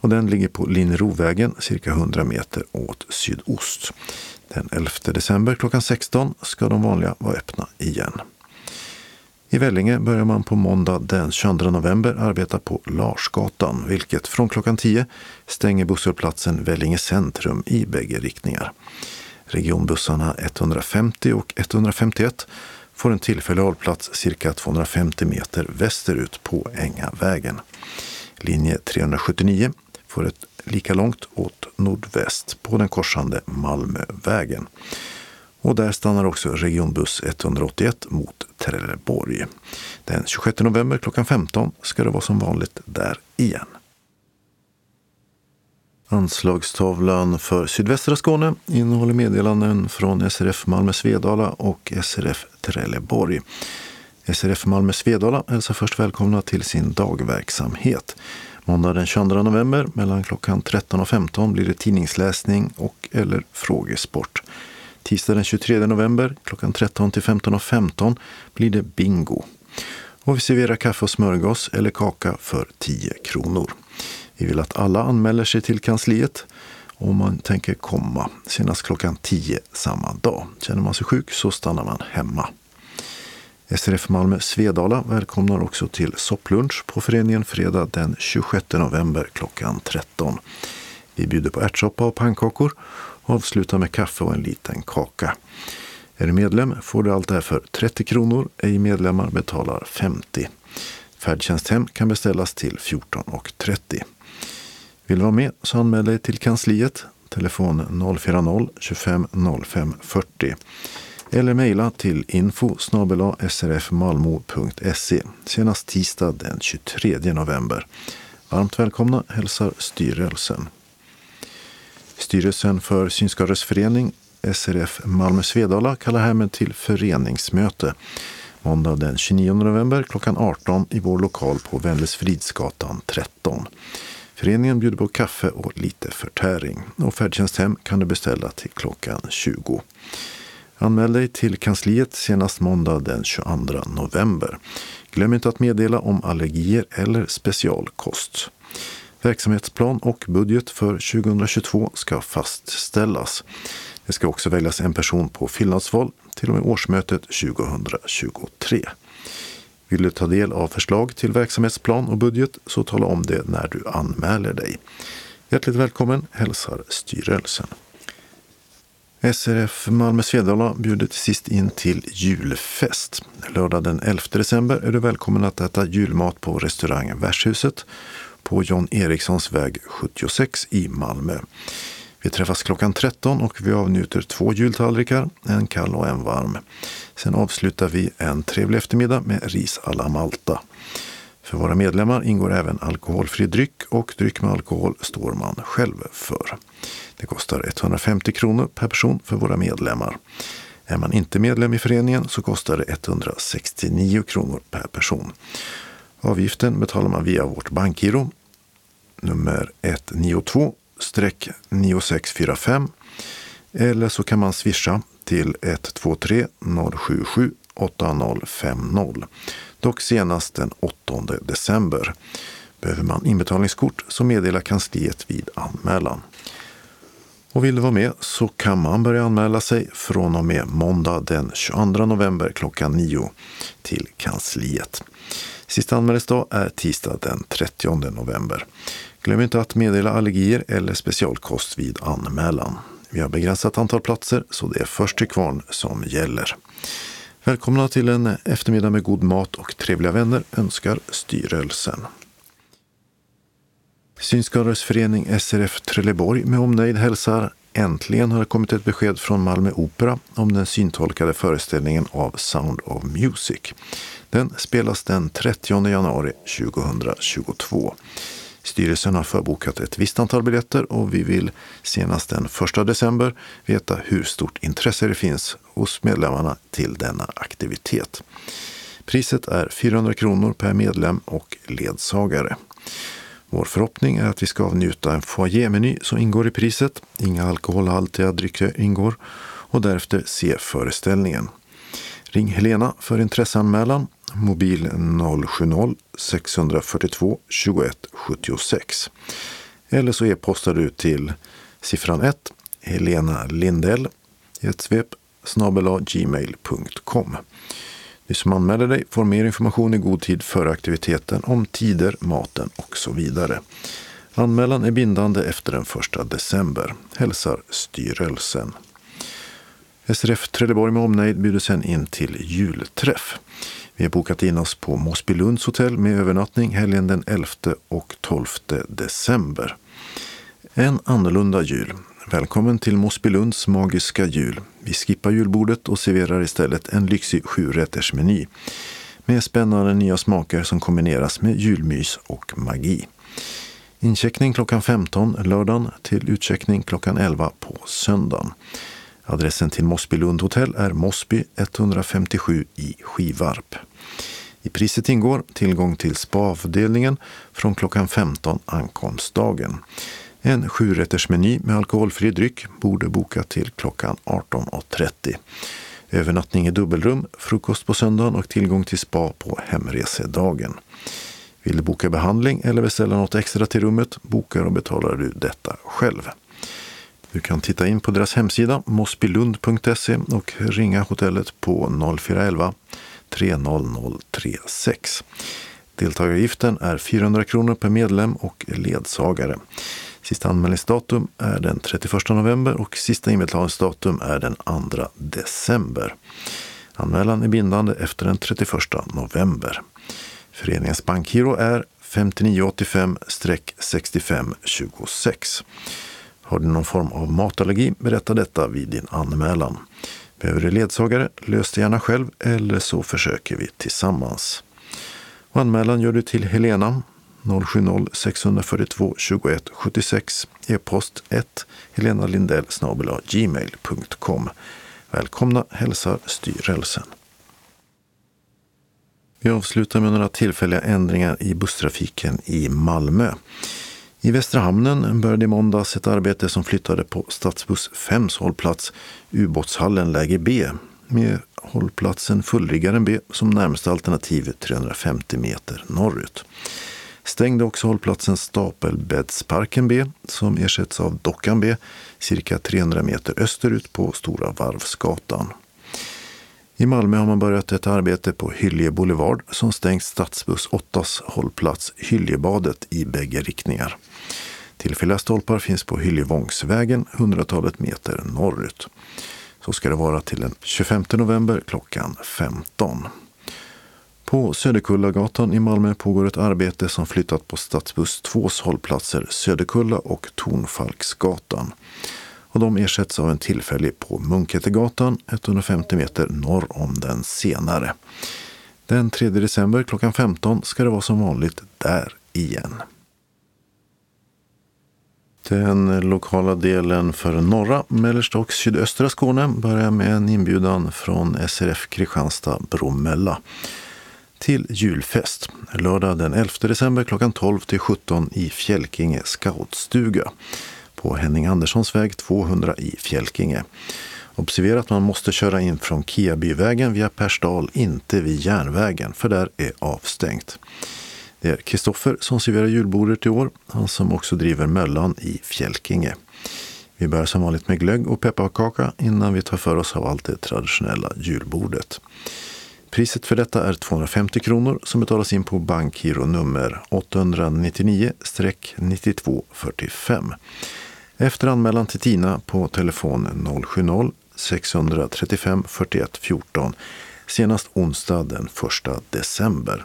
Och den ligger på Linnerovägen cirka 100 meter åt sydost. Den 11 december klockan 16 ska de vanliga vara öppna igen. I Vellinge börjar man på måndag den 22 november arbeta på Larsgatan, vilket från klockan 10 stänger busshållplatsen Vellinge centrum i bägge riktningar. Regionbussarna 150 och 151 får en tillfällig hållplats cirka 250 meter västerut på Ängavägen. Linje 379 får ett lika långt åt nordväst på den korsande Malmövägen. Och där stannar också regionbuss 181 mot Trelleborg. Den 26 november klockan 15 ska det vara som vanligt där igen. Anslagstavlan för sydvästra Skåne innehåller meddelanden från SRF Malmö Svedala och SRF Trelleborg. SRF Malmö Svedala hälsar först välkomna till sin dagverksamhet. Måndag den 22 november mellan klockan 13 och 15 blir det tidningsläsning och eller frågesport. Tisdag den 23 november klockan 13 till 15.15 15 blir det bingo. Och vi serverar kaffe och smörgås eller kaka för 10 kronor. Vi vill att alla anmäler sig till kansliet om man tänker komma senast klockan 10 samma dag. Känner man sig sjuk så stannar man hemma. SRF Malmö Svedala välkomnar också till sopplunch på föreningen fredag den 26 november klockan 13. Vi bjuder på ärtsoppa och pannkakor Avsluta med kaffe och en liten kaka. Är du medlem får du allt det här för 30 kronor. Ej medlemmar betalar 50. Färdtjänsthem kan beställas till 14.30. Vill du vara med så anmäl dig till kansliet. Telefon 040-25 05 40 eller mejla till info srfmalmo.se senast tisdag den 23 november. Varmt välkomna hälsar styrelsen. Styrelsen för Synskadades förening SRF Malmö Svedala kallar härmed till föreningsmöte måndag den 29 november klockan 18 i vår lokal på Vännäsfridsgatan 13. Föreningen bjuder på kaffe och lite förtäring och färdtjänsthem kan du beställa till klockan 20. Anmäl dig till kansliet senast måndag den 22 november. Glöm inte att meddela om allergier eller specialkost. Verksamhetsplan och budget för 2022 ska fastställas. Det ska också väljas en person på fyllnadsval till och med årsmötet 2023. Vill du ta del av förslag till verksamhetsplan och budget så tala om det när du anmäler dig. Hjärtligt välkommen hälsar styrelsen. SRF Malmö Svedala bjuder till sist in till julfest. Lördag den 11 december är du välkommen att äta julmat på restaurang Värdshuset på John Erikssons väg 76 i Malmö. Vi träffas klockan 13 och vi avnjuter två jultallrikar, en kall och en varm. Sen avslutar vi en trevlig eftermiddag med ris alla Malta. För våra medlemmar ingår även alkoholfri dryck och dryck med alkohol står man själv för. Det kostar 150 kronor per person för våra medlemmar. Är man inte medlem i föreningen så kostar det 169 kronor per person. Avgiften betalar man via vårt bankgiro nummer 192-9645 eller så kan man swisha till 123 077 8050. Dock senast den 8 december. Behöver man inbetalningskort så meddela kansliet vid anmälan. Och vill du vara med så kan man börja anmäla sig från och med måndag den 22 november klockan 9 till kansliet. Sista anmälningsdag är tisdag den 30 november. Glöm inte att meddela allergier eller specialkost vid anmälan. Vi har begränsat antal platser så det är först till kvarn som gäller. Välkomna till en eftermiddag med god mat och trevliga vänner önskar styrelsen. Synskadades förening SRF Trelleborg med omnejd hälsar Äntligen har det kommit ett besked från Malmö Opera om den syntolkade föreställningen av Sound of Music. Den spelas den 30 januari 2022. Styrelsen har förbokat ett visst antal biljetter och vi vill senast den 1 december veta hur stort intresse det finns hos medlemmarna till denna aktivitet. Priset är 400 kronor per medlem och ledsagare. Vår förhoppning är att vi ska avnjuta en foajémeny som ingår i priset. Inga alkoholhaltiga drycker ingår och därefter se föreställningen. Ring Helena för intresseanmälan. Mobil 070-642 2176. Eller så e-postar du till siffran 1 Helena Lindell i ett svep gmail.com. Du som anmäler dig får mer information i god tid före aktiviteten om tider, maten och så vidare. Anmälan är bindande efter den 1 december, hälsar styrelsen. SRF Trelleborg med omnejd bjuder sen in till julträff. Vi har bokat in oss på Mossbylunds hotell med övernattning helgen den 11 och 12 december. En annorlunda jul. Välkommen till Mossbylunds magiska jul. Vi skippar julbordet och serverar istället en lyxig sjurättersmeny med spännande nya smaker som kombineras med julmys och magi. Incheckning klockan 15 lördagen till utcheckning klockan 11 på söndagen. Adressen till Mossbylund hotell är Mossby 157 i Skivarp. I priset ingår tillgång till spaavdelningen från klockan 15 ankomstdagen. En sjurättersmeny med alkoholfri dryck borde boka till klockan 18.30. Övernattning i dubbelrum, frukost på söndagen och tillgång till spa på hemresedagen. Vill du boka behandling eller beställa något extra till rummet bokar och betalar du detta själv. Du kan titta in på deras hemsida mossbylund.se och ringa hotellet på 0411 30036. Deltagaravgiften är 400 kronor per medlem och ledsagare. Sista anmälningsdatum är den 31 november och sista inbetalningsdatum är den 2 december. Anmälan är bindande efter den 31 november. Föreningens bankgiro är 5985-6526. Har du någon form av matallergi, berätta detta vid din anmälan. Behöver du ledsagare, lös det gärna själv eller så försöker vi tillsammans. Och anmälan gör du till Helena 070-642 21 76 e-post 1 Helena Lindell gmail.com. Välkomna hälsar styrelsen. Vi avslutar med några tillfälliga ändringar i busstrafiken i Malmö. I Västra hamnen började i måndags ett arbete som flyttade på Stadsbuss 5s hållplats Ubåtshallen läge B med hållplatsen Fullriggaren B som närmaste alternativ 350 meter norrut. Stängde också hållplatsen Stapelbäddsparken B som ersätts av Dockan B cirka 300 meter österut på Stora Varvsgatan. I Malmö har man börjat ett arbete på Hyllie Boulevard som stängt stadsbuss 8s hållplats Hyljebadet i bägge riktningar. Tillfälliga stolpar finns på Hyljevångsvägen hundratalet meter norrut. Så ska det vara till den 25 november klockan 15. På Söderkullagatan i Malmö pågår ett arbete som flyttat på Stadsbuss 2s hållplatser Söderkulla och Tornfalksgatan och de ersätts av en tillfällig på Munketegatan 150 meter norr om den senare. Den 3 december klockan 15 ska det vara som vanligt där igen. Den lokala delen för norra, mellersta och sydöstra Skåne börjar med en inbjudan från SRF Kristianstad Bromölla till julfest lördag den 11 december klockan 12 till 17 i Fjälkinge scoutstuga på Henning Anderssons väg 200 i Fjälkinge. Observera att man måste köra in från Kiabyvägen via Persdal, inte vid järnvägen, för där är avstängt. Det är Kristoffer som serverar julbordet i år, han som också driver Möllan i Fjälkinge. Vi börjar som vanligt med glögg och pepparkaka innan vi tar för oss av allt det traditionella julbordet. Priset för detta är 250 kronor som betalas in på bankgiro nummer 899-9245. Efter anmälan till Tina på telefon 070-635 41 14 senast onsdag den 1 december.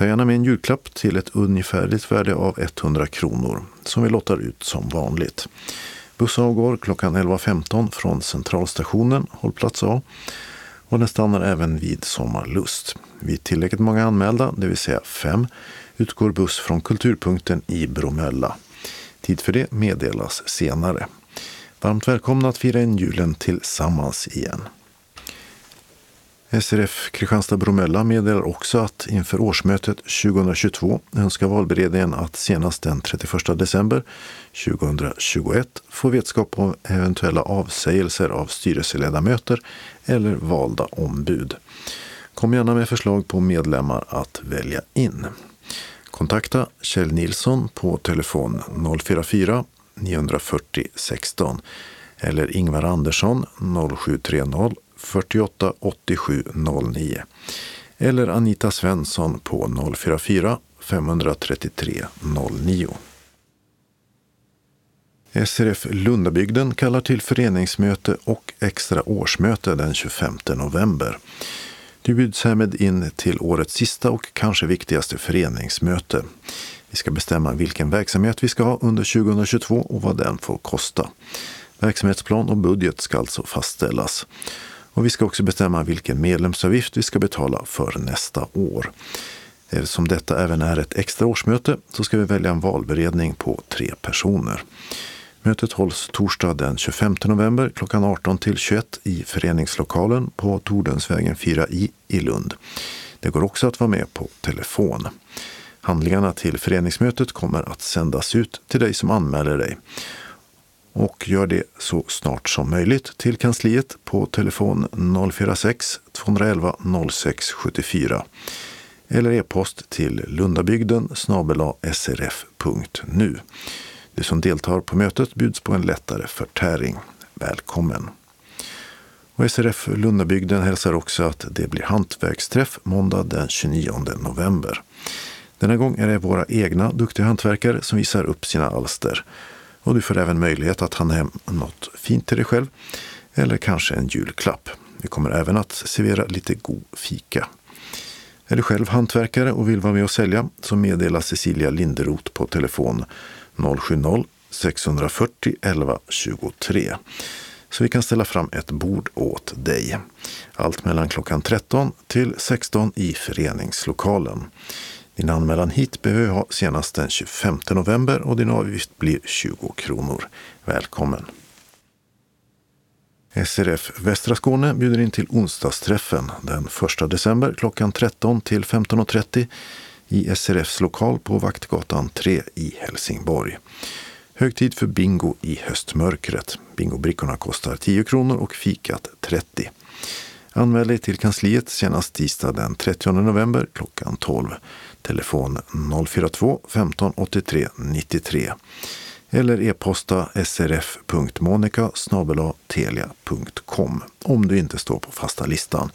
Ta gärna med en julklapp till ett ungefärligt värde av 100 kronor som vi lottar ut som vanligt. Buss avgår klockan 11.15 från Centralstationen, hållplats A och den stannar även vid Sommarlust. Vid tillräckligt många anmälda, det vill säga fem, utgår buss från Kulturpunkten i Bromölla. Tid för det meddelas senare. Varmt välkomna att fira in julen tillsammans igen. SRF Kristianstad-Bromölla meddelar också att inför årsmötet 2022 önskar valberedningen att senast den 31 december 2021 få vetskap om eventuella avsägelser av styrelseledamöter eller valda ombud. Kom gärna med förslag på medlemmar att välja in. Kontakta Kjell Nilsson på telefon 044 940 16 eller Ingvar Andersson 0730 48 87 09 eller Anita Svensson på 044 533 09. SRF Lundabygden kallar till föreningsmöte och extra årsmöte den 25 november. Du bjuds härmed in till årets sista och kanske viktigaste föreningsmöte. Vi ska bestämma vilken verksamhet vi ska ha under 2022 och vad den får kosta. Verksamhetsplan och budget ska alltså fastställas. Och vi ska också bestämma vilken medlemsavgift vi ska betala för nästa år. Eftersom detta även är ett extra årsmöte så ska vi välja en valberedning på tre personer. Mötet hålls torsdag den 25 november klockan 18 till 21 i föreningslokalen på Tordensvägen 4i i Lund. Det går också att vara med på telefon. Handlingarna till föreningsmötet kommer att sändas ut till dig som anmäler dig och gör det så snart som möjligt till kansliet på telefon 046 211 06 74 eller e-post till lundabygden srf.nu. Du som deltar på mötet bjuds på en lättare förtäring. Välkommen! Och SRF Lundabygden hälsar också att det blir hantverksträff måndag den 29 november. Denna gång är det våra egna duktiga hantverkare som visar upp sina alster och du får även möjlighet att handla hem något fint till dig själv eller kanske en julklapp. Vi kommer även att servera lite god fika. Är du själv hantverkare och vill vara med och sälja så meddela Cecilia Linderoth på telefon 070-640 11 23 så vi kan ställa fram ett bord åt dig. Allt mellan klockan 13 till 16 i föreningslokalen. Din anmälan hit behöver ha senast den 25 november och din avgift blir 20 kronor. Välkommen! SRF Västra Skåne bjuder in till onsdagsträffen den 1 december klockan 13 till 15.30 i SRFs lokal på Vaktgatan 3 i Helsingborg. Högtid för bingo i höstmörkret. Bingobrickorna kostar 10 kronor och fikat 30. Anmäl dig till kansliet senast tisdag den 30 november klockan 12 telefon 042 15 83 93 eller e-posta srf.monica telia.com om du inte står på fasta listan.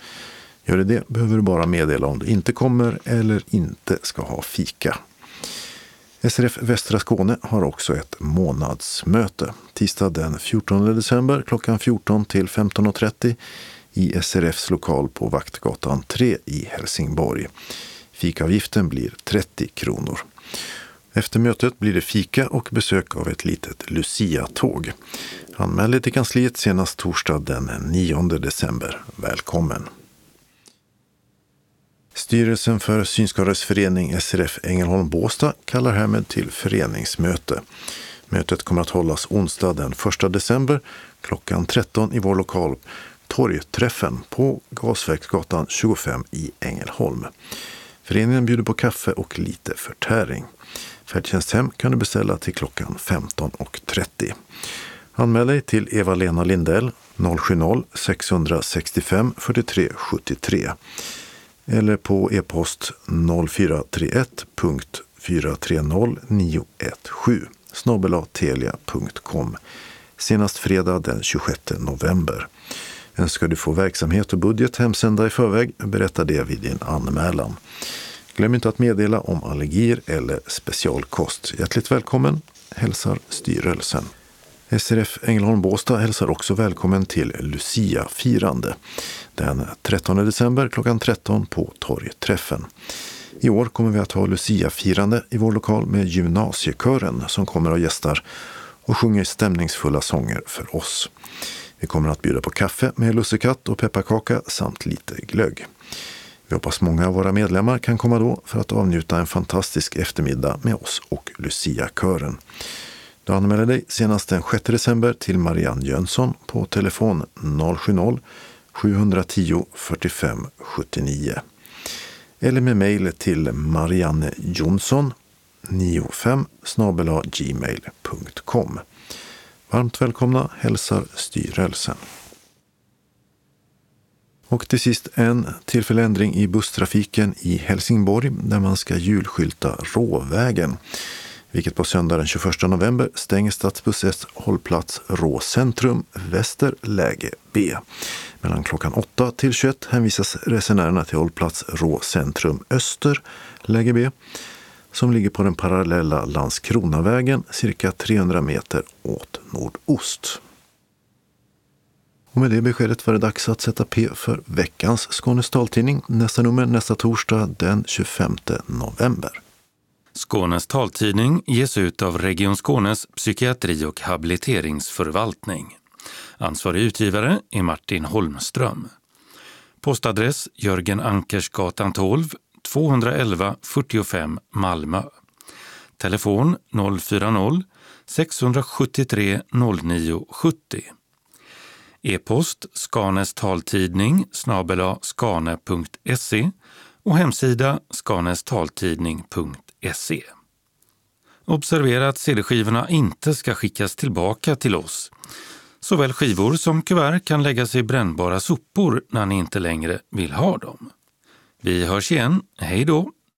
Gör du det behöver du bara meddela om du inte kommer eller inte ska ha fika. SRF Västra Skåne har också ett månadsmöte. Tisdag den 14 december klockan 14 till 15.30 i SRFs lokal på Vaktgatan 3 i Helsingborg. Fikavgiften blir 30 kronor. Efter mötet blir det fika och besök av ett litet Lucia-tåg. Anmäl dig till kansliet senast torsdag den 9 december. Välkommen! Styrelsen för Synskadades förening SRF Ängelholm Båstad kallar härmed till föreningsmöte. Mötet kommer att hållas onsdag den 1 december klockan 13 i vår lokal Torgträffen på Gasverksgatan 25 i Ängelholm. Föreningen bjuder på kaffe och lite förtäring. Färdtjänsthem kan du beställa till klockan 15.30. Anmäl dig till Eva-Lena Lindell 070-665 43 73 eller på e-post 0431.430917 snabelatelia.com senast fredag den 26 november. Önskar du få verksamhet och budget hemsända i förväg, berätta det vid din anmälan. Glöm inte att meddela om allergier eller specialkost. Hjärtligt välkommen hälsar styrelsen. SRF Ängelholm Båstad hälsar också välkommen till Lucia-firande den 13 december klockan 13 på Torgträffen. I år kommer vi att ha Lucia-firande i vår lokal med gymnasiekören som kommer och gästar och sjunger stämningsfulla sånger för oss. Vi kommer att bjuda på kaffe med lussekatt och pepparkaka samt lite glögg. Vi hoppas många av våra medlemmar kan komma då för att avnjuta en fantastisk eftermiddag med oss och Lucia-kören. Du anmäler dig senast den 6 december till Marianne Jönsson på telefon 070-710 45 79 eller med mejl till Marianne Jonsson 95 gmail.com. Varmt välkomna hälsar styrelsen. Och till sist en tillfällig ändring i busstrafiken i Helsingborg där man ska julskylta Råvägen. Vilket på söndag den 21 november stänger Stadsbuss S hållplats Rå centrum väster läge B. Mellan klockan 8 till 21 hänvisas resenärerna till hållplats Rå centrum öster läge B som ligger på den parallella Landskronavägen cirka 300 meter åt nordost. Och med det beskedet var det dags att sätta P för veckans Skånes taltidning. Nästa nummer nästa torsdag den 25 november. Skånes taltidning ges ut av Region Skånes psykiatri och habiliteringsförvaltning. Ansvarig utgivare är Martin Holmström. Postadress Jörgen Ankersgatan 12, 211 45 Malmö. Telefon 040-673 0970. E-post Skanes taltidning snabela skane.se och hemsida skanestaltidning.se. Observera att CD-skivorna inte ska skickas tillbaka till oss. Såväl skivor som kuvert kan läggas i brännbara sopor när ni inte längre vill ha dem. Vi hörs igen. Hej då!